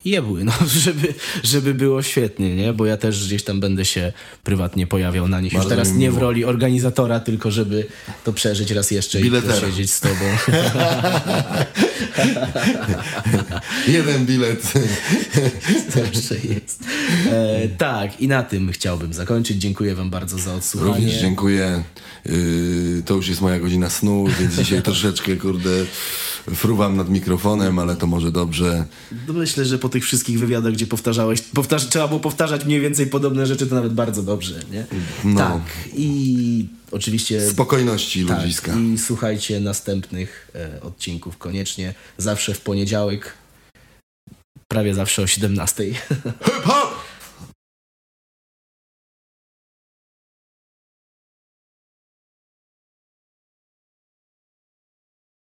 jebły, no, *laughs* żeby, żeby było świetnie, nie? Bo ja też gdzieś tam będę się prywatnie pojawiał na nich. Już Bardzo teraz mi nie w roli organizatora, tylko żeby to przeżyć raz jeszcze Biletera. i posiedzieć z tobą. *laughs* Jeden bilet. *laughs* Zawsze jest. E, tak, i na tym chciałbym zakończyć. Dziękuję wam bardzo za odsłuchanie. Również dziękuję. Yy, to już jest moja godzina snu, więc dzisiaj troszeczkę, kurde, fruwam nad mikrofonem, ale to może dobrze. Myślę, że po tych wszystkich wywiadach, gdzie powtarzałeś, powtarz, trzeba było powtarzać mniej więcej podobne rzeczy, to nawet bardzo dobrze, nie? No. Tak. I oczywiście. Spokojności tak, ludziska. I słuchajcie następnych e, odcinków koniecznie. Zawsze w poniedziałek. Prawie zawsze o 17. Hip hop!